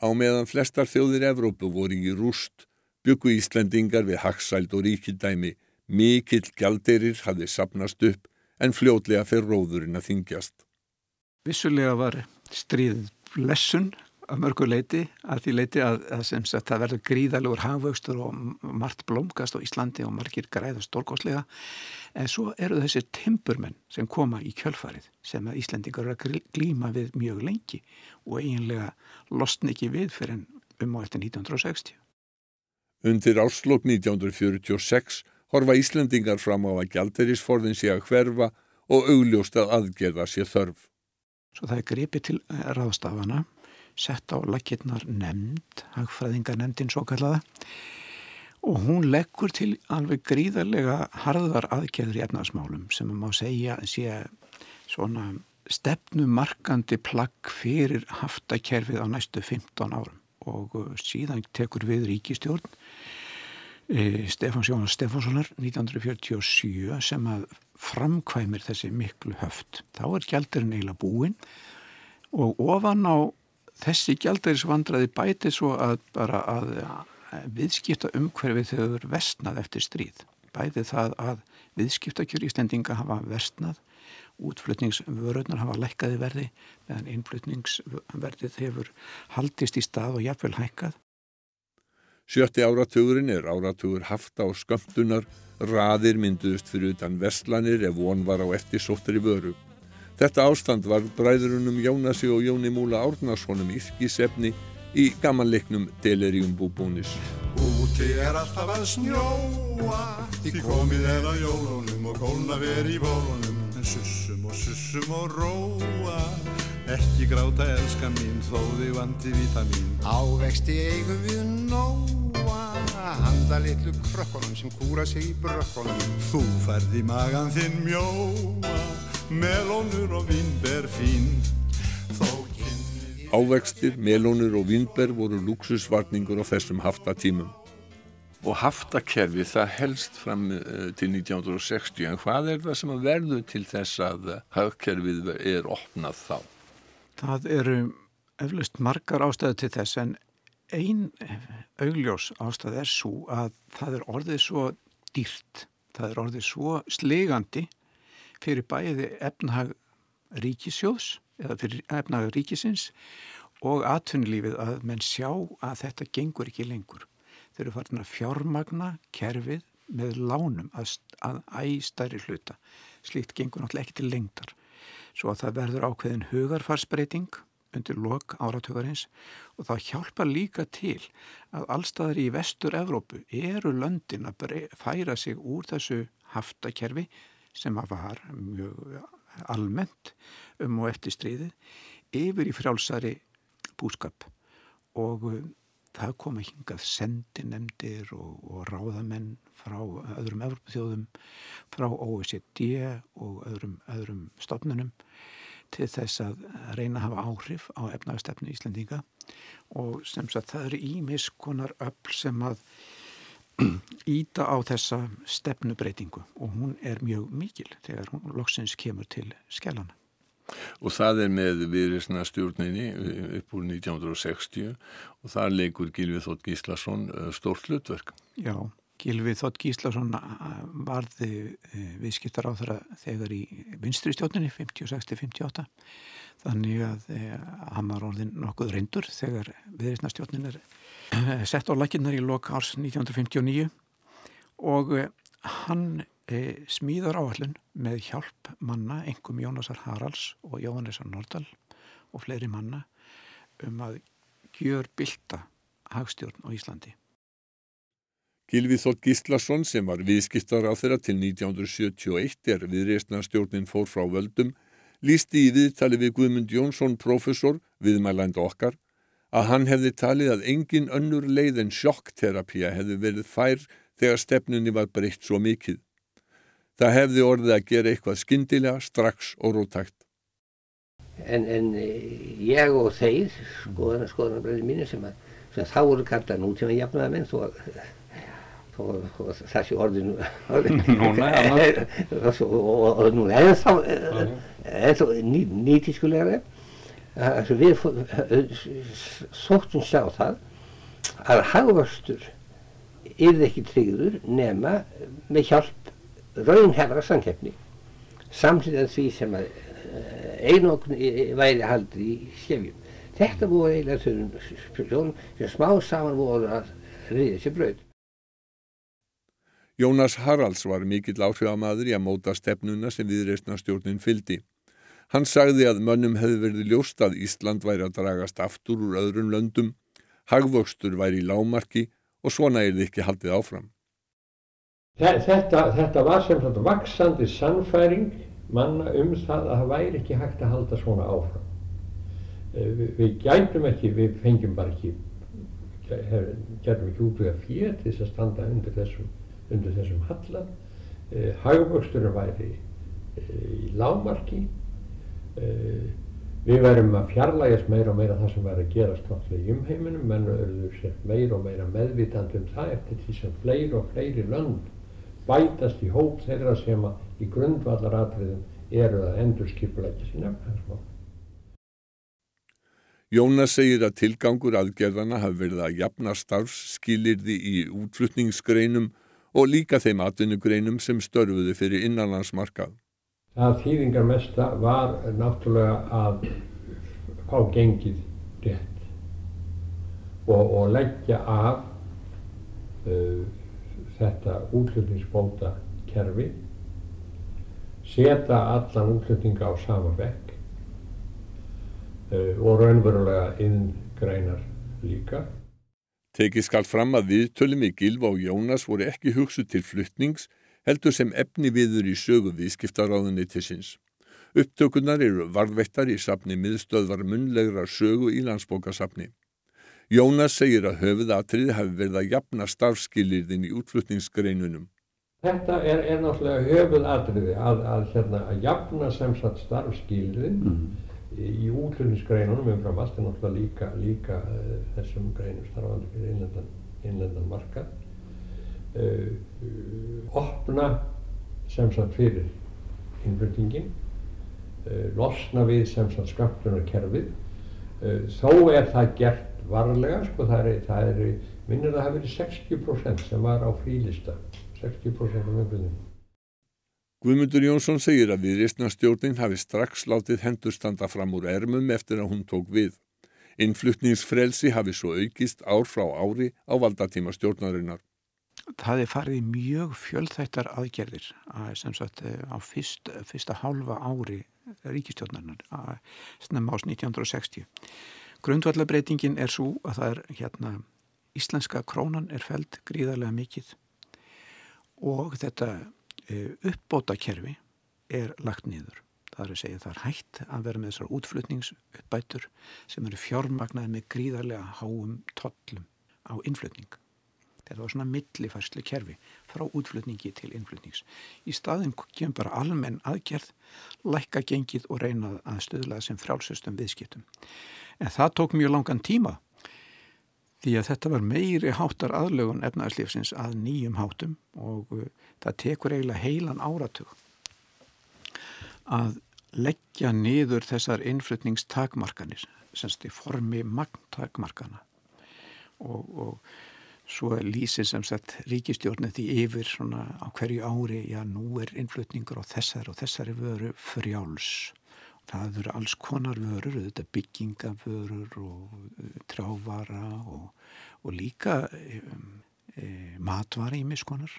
Á meðan flestar þjóðir Evrópu voru í rúst byggu Íslandingar við haxæld og ríkidæmi. Mikill gjaldirir hafði sapnast upp en fljótlega fyrir róðurinn að þingjast. Vissulega var stríð lessun að mörgu leiti að því leiti að, að sem sagt það verður gríðalegur hafvöxtur og margt blómgast á Íslandi og margir græða stórgóðslega en svo eru þessi timburmenn sem koma í kjölfarið sem að Íslandingar eru að glíma við mjög lengi og eiginlega losn ekki við fyrir en um á eftir 1960. Undir áslokk 1946 horfa Íslandingar fram á að gjalderisforðin sé að hverfa og augljóst að aðgerða sé þörf. Svo það er gripið til ráðstafana sett á lakirnar nefnd, hagfræðingarnemndin svo kallaða og hún leggur til alveg gríðarlega harðar aðgerður í efnarsmálum sem maður segja sé svona stefnumarkandi plagg fyrir haftakerfið á næstu 15 árum og síðan tekur við ríkistjórn e, Stefán Sjónas Stefánssonar 1947 sem að framkvæmir þessi miklu höft. Þá er gældirinn eiginlega búinn og ofan á þessi gældarisvandraði bæti svo að bara að viðskipta umhverfið þegar vestnað eftir stríð. Bæti það að viðskiptakjör ístendinga hafa vestnað, útflutningsvörurnar hafa lækkaði verði, meðan innflutningsverðið hefur haldist í stað og jafnvel hækkað. Sjötti áratugurinn er áratugur hafta og skömmtunar, raðir mynduðust fyrir utan vestlanir ef von var á eftir sóttari vöru. Þetta ástand var bræðurunum Jónasi og Jóni Múla Árnarssonum yrkisefni í gamanleiknum Delirium Búbúnis. Úti er alltaf að snjóa, því komið er að jólunum og kólna veri í bólunum. En sussum og sussum og róa, ekki gráta elska mín, þó þig vandi vítamin. Ávexti eigum við nóa, handa litlu krökkunum sem kúra sig í brökkunum. Þú færði magan þinn mjóa, melónur og vínber fín Ávextir, melónur og vínber voru luxusvarningur á þessum haftatímum. Og haftakerfi það helst fram til 1960 en hvað er það sem verður til þess að hafkerfið er opnað þá? Það eru eflust margar ástæðu til þess en ein augljós ástæð er svo að það er orðið svo dýrt, það er orðið svo slegandi fyrir bæði efnahag ríkisjóðs eða fyrir efnahag ríkisins og atvinnulífið að menn sjá að þetta gengur ekki lengur. Þeir eru farin að fjármagna kerfið með lánum að, að æstæri hluta. Slíkt gengur náttúrulega ekki til lengdar. Svo að það verður ákveðin hugarfarsbreyting undir lok áratögarins og það hjálpa líka til að allstaðar í vestur Evrópu eru löndin að færa sig úr þessu haftakerfi sem að var mjög almennt um og eftir stríðið yfir í frjálsari búskap. Og uh, það kom að hingað sendinemdir og, og ráðamenn frá öðrum Evropaþjóðum, frá OECD og öðrum, öðrum stofnunum til þess að reyna að hafa áhrif á efnagastefnu Íslandinga og sem sagt það eru ímiskonar öll sem að íta á þessa stefnubreitingu og hún er mjög mikil þegar hún loksins kemur til skellana. Og það er með viðrisna stjórninni upp úr 1960 og það leikur Gilvið Þótt Gíslason stórt hlutverk. Já, Gilvið Þótt Gíslason varði viðskiptar á þeirra þegar í vinstri stjórninni 56-58 þannig að hann var orðin nokkuð reyndur þegar viðrisna stjórnin er sett á lakinnar í lok árs 1959 og hann smíðar áallun með hjálp manna, engum Jónasar Haralds og Jóhannesar Nordal og fleiri manna um að gjör bylta hagstjórn á Íslandi. Gilvið Þótt Gíslason sem var viðskiptar á þeirra til 1971 er viðreistna stjórnin fór frá völdum lísti í viðtali við Guðmund Jónsson professor, viðmælænda okkar, að hann hefði talið að engin önnur leið en sjokkterapía hefði verið fær þegar stefnunni var breytt svo mikið. Það hefði orðið að gera eitthvað skindilega, strax og rótækt. En, en ég og þeir, skoðan, skoðanabræðin mínu sem, að, sem þá voru kallað nútíma jafnaða menn, þó að það sé orðinu núna og, og, og núna en þá, þá ný, nýtískulegri. Við sóttum sjá það að hagvörstur yfir ekki tryggður nema með hjálp raunhefra samkeppni. Samsýðan því sem að eh, einokn væri haldið í skefjum. Þetta voru eiginlega þessum sem smá saman voru að riðja sér brauð. Jónas Haralds var mikill áhrifamadur í að móta stefnuna sem viðreistnastjórnin fyldi. Hann sagði að mönnum hefði verið ljóst að Ísland væri að dragast aftur úr öðrum löndum, hagvöxtur væri í lámarki og svona er þið ekki haldið áfram. Þetta, þetta var sem svona vaksandi sannfæring manna um það að það væri ekki hægt að halda svona áfram. Eh, við, við gætum ekki, við fengjum bara ekki, gerðum ekki út við að fyrir þess að standa undir þessum, undir þessum hallar. Eh, Hagvöxturinn væri eh, í lámarki. Við verðum að fjarlægjast meira og meira það sem verður að gerast náttúrulega í umheiminum, menn verður sér meira og meira meðvitandi um það eftir því sem fleiri og fleiri lönd bætast í hóp þeirra sem í grundvallaratriðum eru að endur skipulækja sín efnahagsmál. Jónas segir að tilgangur aðgerðana hafi verið að jafna starfsskilirði í útflutningsgreinum og líka þeim atvinnugreinum sem störfuðu fyrir innanlandsmarkað. Það þýðingar mesta var náttúrulega að fá gengið rétt og, og leggja af uh, þetta útlutningsbóta kerfi, setja allan útlutninga á sama vekk uh, og raunverulega inngreinar líka. Tekið skal fram að viðtölum í Gilva og Jónas voru ekki hugsu til fluttnings heldur sem efni viður í sögu viðskiptaráðunni til sinns. Upptökunar eru varðvettar í sapni miðstöðvar munlegra sögu í landsbókasapni. Jónas segir að höfuðatrið hafi verið að jafna starfskilirðin í útflutningsgreinunum. Þetta er, er náttúrulega höfuðatriði að, að, hérna, að jafna sem sagt starfskilirðin mm. Í útflutningsgreinunum umfram allt er náttúrulega líka, líka uh, þessum greinum starfandi fyrir innlendan, innlendan markað. Uh, uh, opna sem sagt fyrir innflutningin, losna við sem sagt sköptunarkerfið. Þó er það gert varlega sko það er, það er minnir að það hafi verið 60% sem var á frílista 60% af umfjöldum Guðmundur Jónsson segir að viðreistnastjórnin hafi strax látið hendur standa fram úr ermum eftir að hún tók við. Innflutningsfrelsi hafi svo aukist ár frá ári á valdatíma stjórnarinnar. Það er farið mjög fjöldþættar aðgerðir að, sagt, á fyrst, fyrsta hálfa ári ríkistjórnarinnar snemma ás 1960. Grundvallabreitingin er svo að það er hérna íslenska krónan er feld gríðarlega mikið og þetta e, uppbóta kerfi er lagt niður. Það er að segja það er hægt að vera með þessar útflutningsuppbætur sem eru fjármagnaði með gríðarlega háum tollum á innflutning. Þetta var svona millifærslu kerfi frá útflutningi til innflutnings. Í staðin kemur bara almenn aðgerð, lækka gengið og reyna að stöðla sem frálsöstum viðskiptum. En það tók mjög langan tíma því að þetta var meiri háttar aðlögun efnæðarslífsins að nýjum hátum og uh, það tekur eiginlega heilan áratug að leggja niður þessar innflutningstakmarkanir, semst í formi magntakmarkana og, og svo lýsir sem sagt ríkistjórnið því yfir svona á hverju ári, já nú er innflutningur á þessar og þessari vöru frjáls. Það eru alls konar vörur, þetta byggingavörur og uh, trávara og, og líka um, e, matvara í miskonar,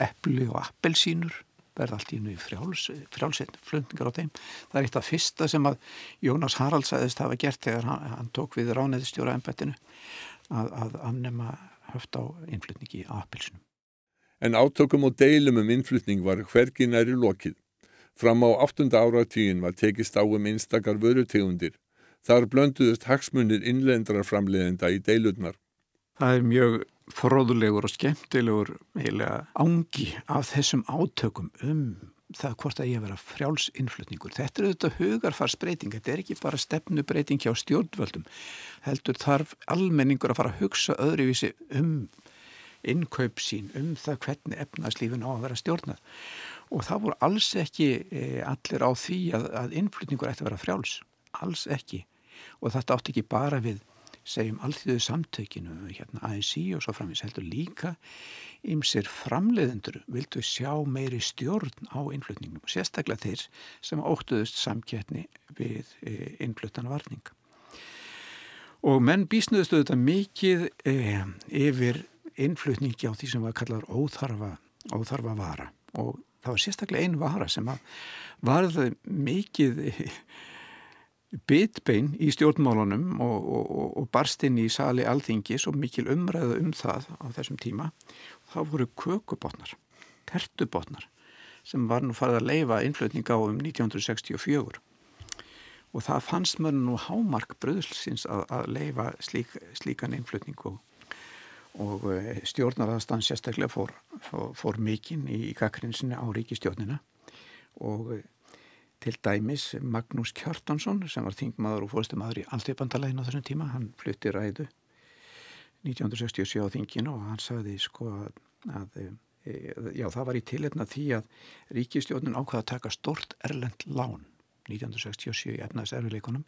eppli og appelsínur verða allt í nú frjáls, frjálsflutningar á þeim. Það er eitt af fyrsta sem að Jónas Haralds aðeins hafa gert þegar hann, hann tók við ráneðistjóra ennbættinu að, að annema höft á innflutningi á appilsinum. En átökum og deilum um innflutning var hvergi næri lokið. Fram á 8. áratígin var tekist á um einstakar vörutegundir. Þar blönduðust hagsmunir innlendrar framleiðenda í deilurnar. Það er mjög fróðulegur og skemmtilegur eiginlega ángi af þessum átökum um það hvort að ég vera frjálsinnflutningur. Þetta er auðvitað hugarfarsbreyting, þetta er ekki bara stefnubreiting hjá stjórnvöldum. Heldur þarf almenningur að fara að hugsa öðruvísi um innkaup sín, um það hvernig efnarslífin á að vera stjórnað. Og það voru alls ekki e, allir á því að, að innflutningur ætti að vera frjáls. Alls ekki. Og þetta átti ekki bara við segjum allþjóðu samtökinu, hérna ASI og svo framins heldur líka ymsir framleiðendur vildu sjá meiri stjórn á innflutningum, sérstaklega þeir sem óttuðust samkettni við e, innfluttana varning. Og menn bísnuðustu þetta mikið e, yfir innflutningi á því sem var kallar óþarfa, óþarfa vara og það var sérstaklega einn vara sem varði mikið bitbein í stjórnmálunum og, og, og barst inn í sali alþingis og mikil umræðu um það á þessum tíma. Það voru kökubotnar, tertubotnar sem var nú farið að leifa innflutning á um 1964 og það fannst mér nú hámark bröðsins að, að leifa slík, slíkan innflutning og, eh, stjórnarðastan sérstaklega fór, fór, fór mikinn í, kakrinsinni á ríkistjórnina og til dæmis Magnús Kjartansson sem var þingmaður og fórstummaður í allteipandalegin á þessum tíma, hann flutti ræðu 1967 á þinginu og hann sagði sko að, að e, já það var í tilhefna því að ríkistjónin ákvaða að taka stort erlend lán 1967 í efnaðs erfileikunum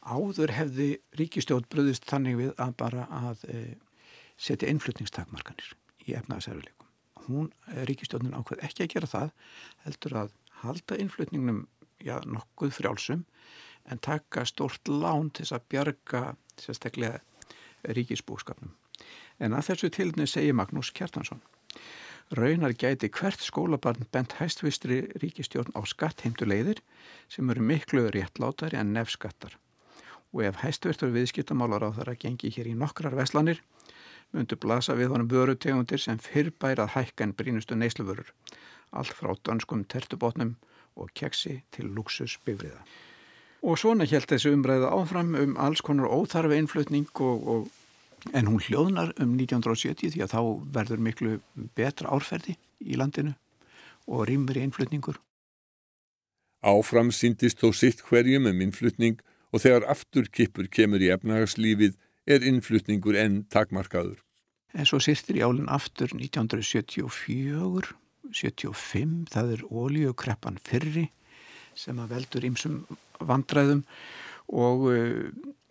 áður hefði ríkistjón bröðist þannig við að bara að setja innflutningstakmarkanir í efnaðs erfileikum hún, ríkistjónin ákvað ekki að gera það heldur að halda innflutningnum já, nokkuð frjálsum en taka stort lán til þess að bjarga sérstaklega ríkisbúskapnum. En að þessu tilinu segir Magnús Kjartansson. Raunar gæti hvert skólabarn bent hæstvistri ríkistjórn á skattheimtuleiðir sem eru miklu réttlátari en nefnskattar og ef hæstvirtur viðskiptamálar á þar að gengi hér í nokkrar veslanir myndu blasa við honum vörutegundir sem fyrrbæra hækka en brínustu neysluvörur allt frá danskum tertubotnum og keksi til luxusbifriða. Og svona held þessu umræða áfram um alls konar óþarfi innflutning og, og, en hún hljóðnar um 1970 því að þá verður miklu betra árferði í landinu og rýmur í innflutningur. Áfram síndist þó sitt hverjum um innflutning og þegar afturkippur kemur í efnahagslífið er innflutningur enn takmarkaður. En svo sýttir í álinn aftur 1974 75, það er ólíukreppan fyrri sem að veldur ymsum vandræðum og, eh,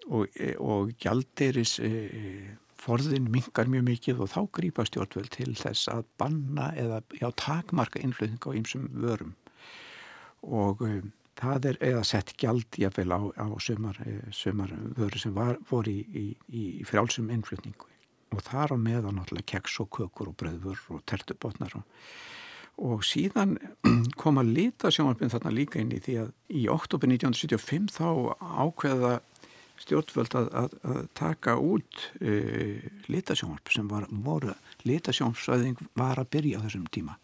og, eh, og gjaldeiris e, forðin mingar mjög mikið og þá grýpa stjórnveld til þess að banna eða já, takmarka innflutning á ymsum vörum og e, það er eða sett gjald jáfnveil á, á sömar, e, sömar vöru sem var, voru í, í, í frjálsum innflutningu og þar á meðan náttúrulega keks og kökur og bröður og tertubotnar og og síðan [CLEARS THROAT] koma litasjónvarpin þarna líka inn í því að í oktober 1975 þá ákveða stjórnvöld að, að, að taka út uh, litasjónvarp sem var, voru litasjónvarsvæðing var að byrja á þessum tíma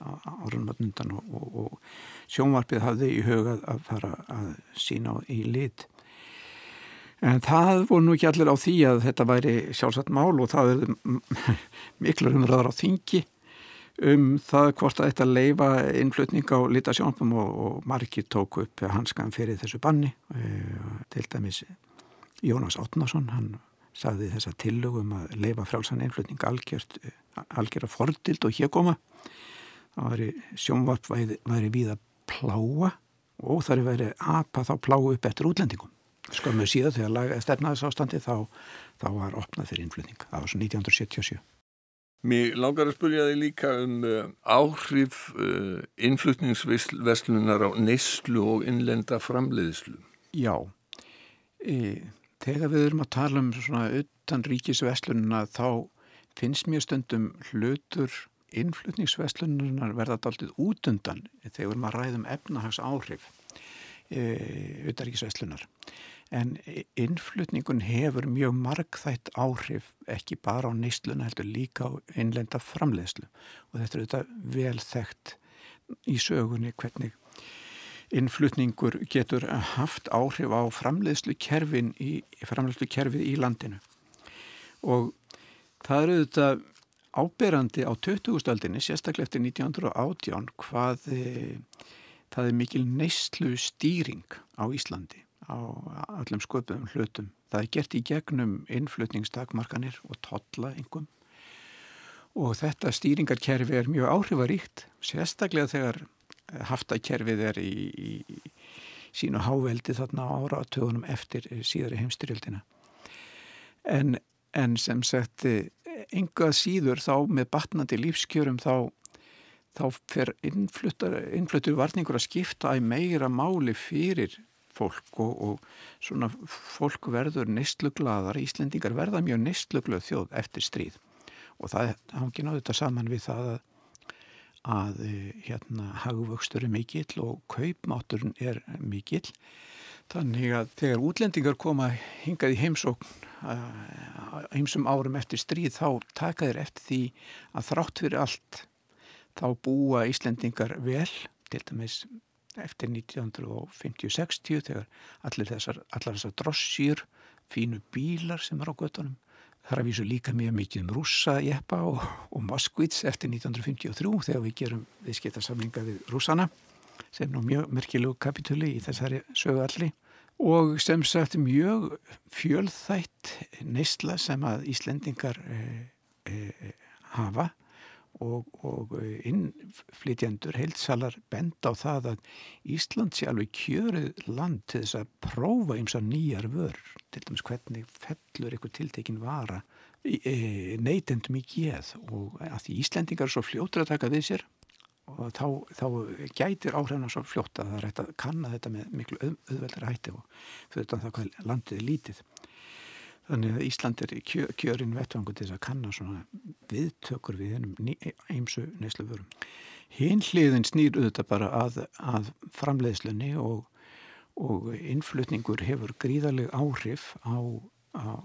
árunum að undan og, og, og sjónvarpið hafði í hugað að fara að sína í lit. En það voru nú ekki allir á því að þetta væri sjálfsagt mál og það er [LAUGHS] miklu umræðar á þingi um það hvort að þetta leifa innflutning á litasjónvarpum og, og margir tóku upp hanskan fyrir þessu banni. Til dæmis Jónas Átnason hann sagði þessa tillögum að leifa frálsann innflutning algjört algjör að fordild og hér koma það væri sjónvarp væri, væri við að pláa og það væri apa þá pláu upp eftir útlendingum. Skömmu síðan þegar stefnaðis ástandi þá, þá var opnað fyrir innflutning. Það var svo 1977 Mér langar að spurja þig líka um uh, áhrif uh, innflutningsveslunar á neyslu og innlenda framleiðslu. Já. E, þegar við erum að tala um svona utan ríkisveslununa þá finnst mér stundum hlutur innflutningsveslununar verða daldið út undan þegar að ræðum efnahags áhrif e, utaríkisveslunar en innflutningun hefur mjög margþætt áhrif ekki bara á nýstluna heldur líka á innlenda framleiðslu. Og þetta er auðvitað vel þekkt í sögunni hvernig innflutningur getur haft áhrif á framleiðslu kerfin í framleiðslu kerfið í landinu. Og það eru auðvitað áberandi á 2000-öldinni sérstaklega eftir 1918 hvað það er mikil neyslu stýring á Íslandi á allum sköpum hlutum. Það er gert í gegnum innflutningstakmarkanir og totla yngum og þetta stýringarkerfi er mjög áhrifaríkt, sérstaklega þegar haftakerfið er í, í sínu háveldi þarna ára á tögunum eftir síðari heimstyrjöldina. En, en sem sagt, yngað síður þá með batnandi lífskjörum þá þá fer innfluttur varningur að skipta að meira máli fyrir fólk og, og svona fólk verður neystluglaðar, Íslendingar verða mjög neystlugluð þjóð eftir stríð. Og það hangi náðu þetta saman við það að, að hérna hagvöxtur er mikill og kaupmáturinn er mikill. Þannig að þegar útlendingar koma hingað í heimsókn heimsum árum eftir stríð þá taka þeir eftir því að þrátt fyrir allt þá búa Íslendingar vel til dæmis eftir 1950-60 þegar allir þessar, þessar drossýr, fínu bílar sem er á göttunum. Það er að vísu líka mjög mikið um rússa, jeppa og, og moskvits eftir 1953 þegar við gerum viðskiptarsamlinga við rússana sem nú mjög myrkilegu kapitúli í þessari sögu allri og sem sagt mjög fjölþætt neysla sem að Íslendingar e, e, hafa. Og, og innflytjendur heilsalar benda á það að Ísland sé alveg kjörið land til þess að prófa eins og nýjar vör til dæmis hvernig fellur eitthvað tiltekin vara neytendum í geð. Og að því Íslendingar svo fljótur að taka við sér og þá, þá gætir áhrifna svo fljótt að það er hægt að kanna þetta með miklu auð, auðveldra hætti og fyrir það hvað landið er lítið Þannig að Ísland er kjö, kjörinn vettvangu til þess að kanna svona viðtökur við hennum eimsu neyslu vörum. Hinn hliðin snýr auðvitað bara að, að framleiðslunni og, og innflutningur hefur gríðarleg áhrif á, á,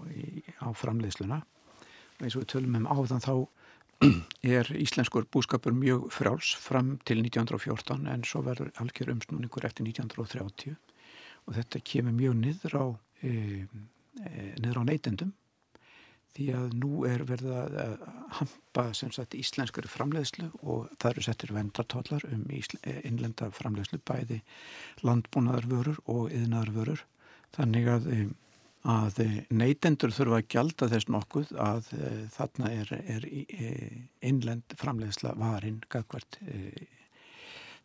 á framleiðsluna. Eins og við tölum um áðan þá er íslenskur búskapur mjög fráls fram til 1914 en svo verður algjör umsnúningur eftir 1930 og þetta kemur mjög niður á um, Eh, niður á neytendum. Því að nú er verið að hampa sem sagt íslenskari framleiðslu og það eru settir vendartólar um eh, innlenda framleiðslu bæði landbúnaðarvörur og yðnaðarvörur þannig að, eh, að neytendur þurfa að gjalda þess nokkuð að þarna er, er innlend framleiðsla varinn gagvart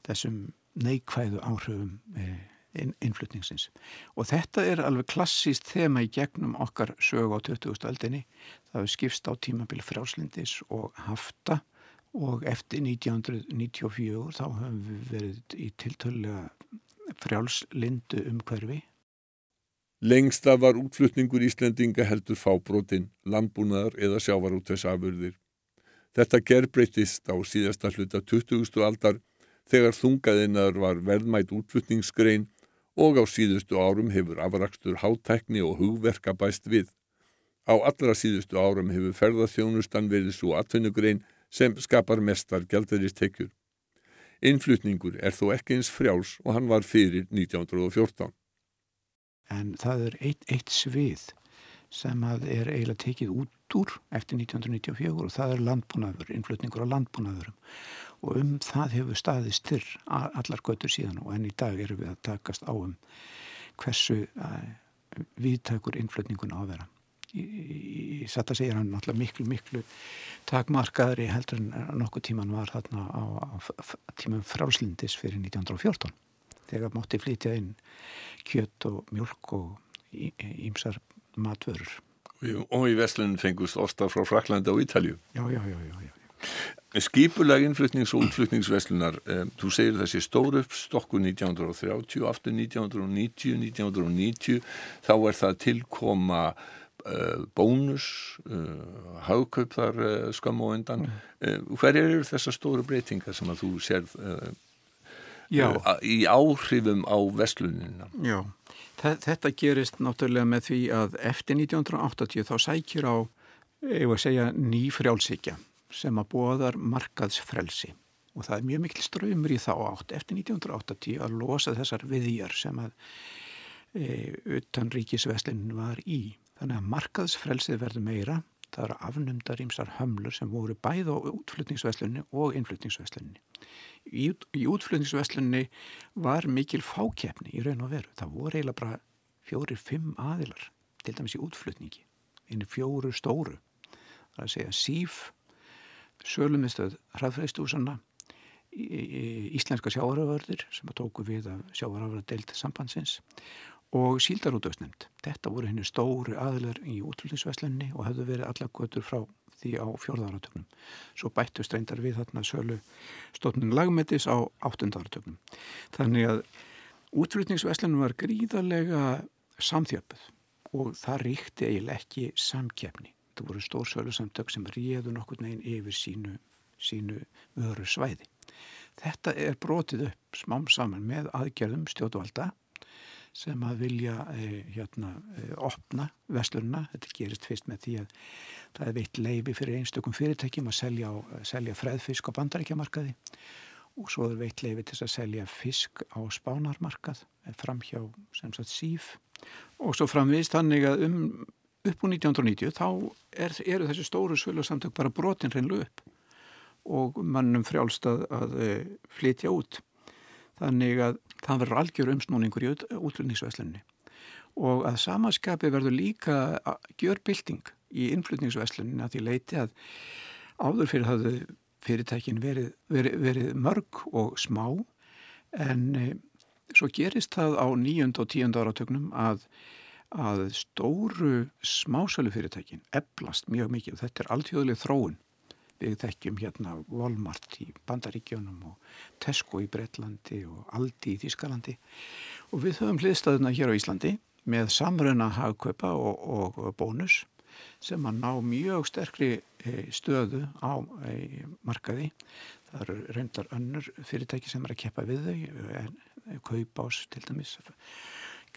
þessum neikvæðu áhrifum innflutningsins. Og þetta er alveg klassíst þema í gegnum okkar sög á 20. aldinni. Það hefur skipst á tímabil frjáslindis og hafta og eftir 1994 þá hefum við verið í tiltölulega frjálslindu um hverfi. Lengsta var útflutningur Íslendinga heldur fábrotin, landbúnaðar eða sjávarútvegsafurðir. Þetta gerbreytist á síðasta hluta 20. aldar þegar þungaðinnar var verðmætt útflutningsgrein og á síðustu árum hefur afrakstur hátækni og hugverka bæst við. Á allra síðustu árum hefur ferðarþjónustan verið svo atvinnugrein sem skapar mestar gældaristekjur. Innflutningur er þó ekki eins frjáls og hann var fyrir 1914. En það er eitt, eitt svið sem er eiginlega tekið út úr eftir 1994 og það er landbúnaður, innflutningur á landbúnaðurum og um það hefur staðið styrr allar götur síðan og enn í dag erum við að takast á um hversu uh, viðtækur innflutningun á að vera. Að segja hann náttúrulega miklu, miklu takmarkaðri heldur en nokkuð tíman var þarna á, á tímum frálslindis fyrir 1914 þegar mótti flytja inn kjött og mjölk og ímsar matvörur. Og í Vestlun fengust osta frá Fraklandi og Ítalju. Já, já, já, já, já. Skipulag innflutnings- og útflutningsveslunar, um, þú segir þessi stóru uppstokku 1930, aftur 1990, 1990, þá er það tilkoma uh, bónus, uh, hagkaup þar uh, skam og undan. Mm. Hver eru þessar stóru breytingar sem að þú sérð í áhrifum á veslunina? Já, þetta gerist náttúrulega með því að eftir 1980 þá sækir á, ég var að segja, ný frjálsíkja sem að bóðar markaðsfrelsi og það er mjög mikil ströymur í þá átt eftir 1980 að losa þessar viðjar sem að e, utan ríkisveslinn var í. Þannig að markaðsfrelsið verður meira, það eru afnumdar ímsar hömlur sem voru bæð á útflutningsveslunni og innflutningsveslunni. Í, í útflutningsveslunni var mikil fákjefni í raun og veru. Það voru eiginlega bara fjóri, fimm aðilar, til dæmis í útflutningi, inn í fjóru stóru. Það er að segja síf, sölumistöð hraðfræðstúsanna íslenska sjáaraförðir sem að tóku við af sjáaraföra deilt sambandsins og síldarútöfsnefnd. Þetta voru henni stóru aðlar í útlýningsveslunni og hefðu verið alla götur frá því á fjórðaratögnum. Svo bættu streindar við þarna sölu stóknin lagmetis á áttundaratögnum. Þannig að útlýningsveslunum var gríðarlega samþjöpuð og það ríkti eiginlega ekki samkjefni. Þetta voru stórsölu samtök sem réðu nokkur neginn yfir sínu, sínu vöru svæði. Þetta er brotið upp smám saman með aðgerðum stjótuvalda sem að vilja eh, hérna, eh, opna veslurna. Þetta gerist fyrst með því að það er veitt leifi fyrir einstökum fyrirtækjum að selja, selja freðfisk á bandaríkjamarkaði og svo er veitt leifi til að selja fisk á spánarmarkað framhjá sem sagt síf og svo framvist þannig að um upp úr 1990 þá er, eru þessi stóru svölu bara brotin reynlu upp og mannum frjálst að, að e, flytja út. Þannig að það verður algjör umsnúningur í útlunningsveslunni og að samaskapi verður líka gjörbilding í innflutningsveslunni að því leiti að áður fyrir hafðu fyrirtækin verið, verið, verið mörg og smá en e, svo gerist það á nýjund og tíund áratögnum að að stóru smásölu fyrirtækin eblast mjög mikið og þetta er alltjóðlega þróun. Við þekkjum hérna Walmart í Bandaríkjónum og Tesco í Breitlandi og Aldi í Þískalandi og við höfum hliðstæðuna hér á Íslandi með samröna hagkaupa og, og bónus sem að ná mjög sterkri e, stöðu á e, markaði. Það eru reyndar önnur fyrirtæki sem er að keppa við þau, en kaupás til dæmis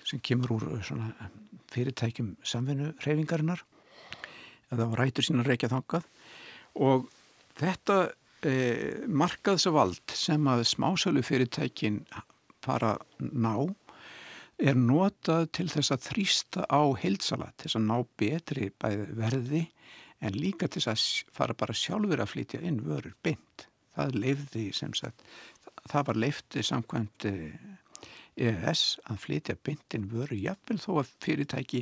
sem kemur úr fyrirtækjum samvinnu reyfingarinnar eða á rætur sína reykja þangað og þetta e, markaðsvald sem að smásölu fyrirtækin fara ná er notað til þess að þrýsta á heilsala, til þess að ná betri verði en líka til þess að fara bara sjálfur að flytja inn vörur beint. Það leifði sem sagt, það var leifti samkvæmt EES að flytja bindin vöru jafnvel þó að fyrirtæki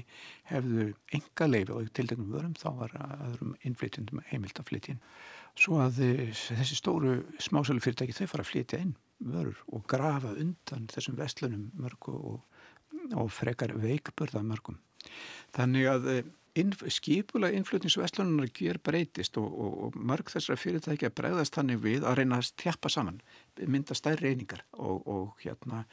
hefðu enga leifi og til dægnum vörum þá var aðrum innflytjandum heimilt að flytja inn. Svo að þessi stóru smásölu fyrirtæki þau fara að flytja inn vörur og grafa undan þessum vestlunum mörgu og, og frekar veikburða mörgum. Þannig að innf skipulega innflutningsveslunar ger breytist og, og, og mörg þessara fyrirtækja bregðast þannig við að reyna að stjappa saman, mynda stærri reyningar og hérna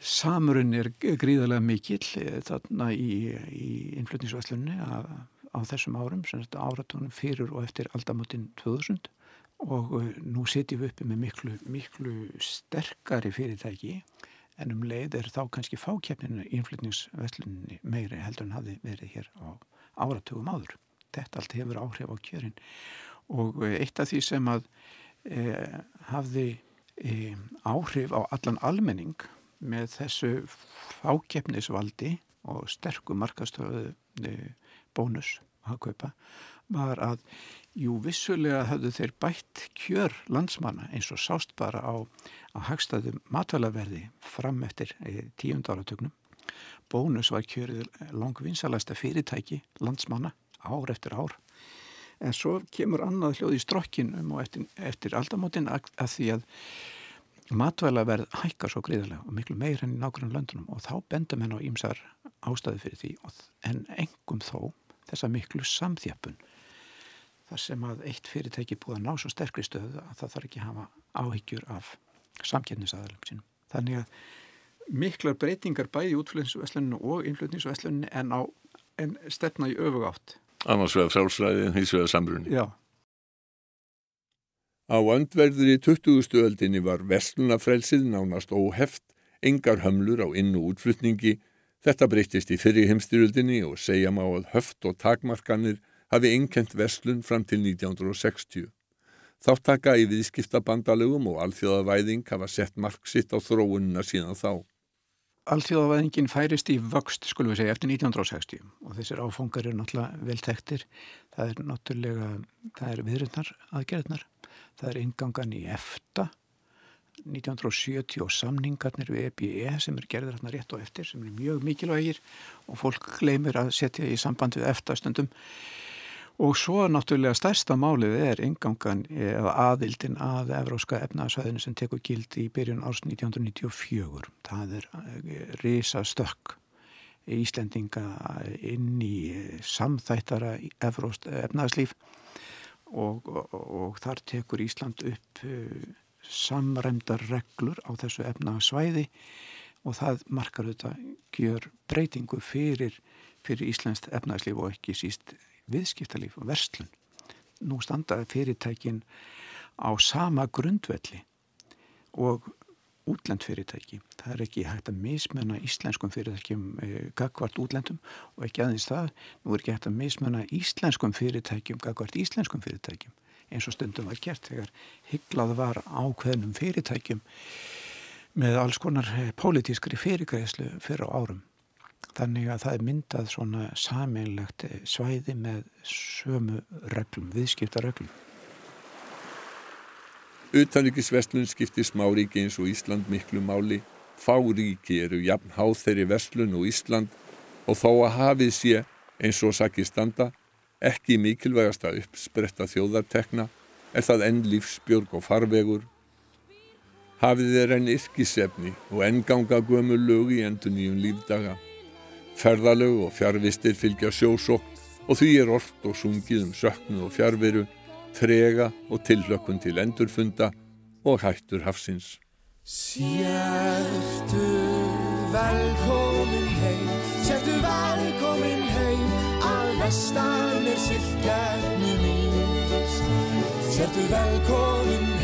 Samurinn er gríðarlega mikill eh, þarna í, í innflutningsvæslunni á þessum árum, áratónum fyrir og eftir aldamotinn 2000 og uh, nú setjum við uppi með miklu, miklu sterkari fyrirtæki en um leið er þá kannski fákjefninu innflytningsvesluninni meiri heldur en hafi verið hér á áratugum áður. Þetta allt hefur áhrif á kjörin og uh, eitt af því sem að e, hafði e, áhrif á allan almenning með þessu fákjefnisvaldi og sterku markastöðu e, bónus að kaupa var að jú vissulega hafðu þeir bætt kjör landsmanna eins og sást bara á, á hagstaðum matvælaverði fram eftir e, tíund áratögnum. Bónus var kjörið langvinsalasta fyrirtæki landsmanna ár eftir ár. En svo kemur annað hljóð í strokkinum og eftir, eftir aldamótin að, að því að matvælaverð hækkar svo gríðarlega og miklu meir enn í nákvæmum löndunum og þá benda menn á ímsar ástæði fyrir því en engum þó þessa miklu samþjöppun þar sem að eitt fyrirtæki búið að ná svo sterkri stöðu að það þarf ekki að hafa áhyggjur af samkjörnisaðalum sínum. Þannig að miklar breytingar bæði útflutningsvesluninu og innflutningsvesluninu en, en stefna í öfug átt. Annars vegar frálsræði hins vegar sambrunni. Já. Á öndverður í 20. öldinni var vestlunafrelsið nánast óheft, engar hömlur á inn- og útflutningi. Þetta breytist í fyrri heimstyrjöldinni og segja má að höft og takmarkanir hafi einkent vestlun fram til 1960. Þáttaka í viðskiptabandalögum og alþjóðavæðing hafa sett mark sitt á þróunina síðan þá. Alþjóðavæðingin færist í vöxt, skulum við segja, eftir 1960 og þessir áfangar eru náttúrulega vel tektir. Það er náttúrulega, það er viðröndar aðgerðnar, það er ingangan í EFTA 1970 og samningarnir við EBE sem er gerður hérna rétt og eftir sem er mjög mikilvægir og fólk gleymir að setja í samband við EFTA stundum. Og svo náttúrulega stærsta málið er ingangan eða aðildin að Evróska efnaðsvæðinu sem tekur gildi í byrjun árs 1994 það er eh, risa stökk Íslendinga inn í samþættara efnaðslíf og, og, og þar tekur Ísland upp eh, samræmdar reglur á þessu efnaðsvæði og það markar þetta gjör breytingu fyrir, fyrir Íslandst efnaðslíf og ekki síst viðskiptalíf og verslun. Nú standa fyrirtækin á sama grundvelli og útlendfyrirtæki. Það er ekki hægt að mismenna íslenskum fyrirtækjum e, gagvart útlendum og ekki aðeins það. Nú er ekki hægt að mismenna íslenskum fyrirtækjum gagvart íslenskum fyrirtækjum eins og stundum var gert þegar hygglað var ákveðnum fyrirtækjum með alls konar eh, pólitískri fyrirgræslu fyrir á árum. Þannig að það er myndað svona sameinlegt eh, svæði með sömu reglum, viðskiptarreglum. Utanríkisverslun skiptir smáríki eins og Ísland miklu máli. Fáríki eru jafn háð þeirri verslun og Ísland og þó að hafið sé eins og sakir standa ekki mikilvægasta uppspretta þjóðartekna er það enn lífsbjörg og farvegur. Hafið er enn yrkisefni og enn ganga gömu lög í endur nýjum lífdaga. Ferðalög og fjárvistir fylgja sjósokk og því er orft og sungið um söknu og fjárveru, trega og tillökkun til endurfunda og hættur hafsins. Sértu velkomin heim, sértu velkomin heim, að vestan er sylkjarnu mín. Sértu velkomin heim,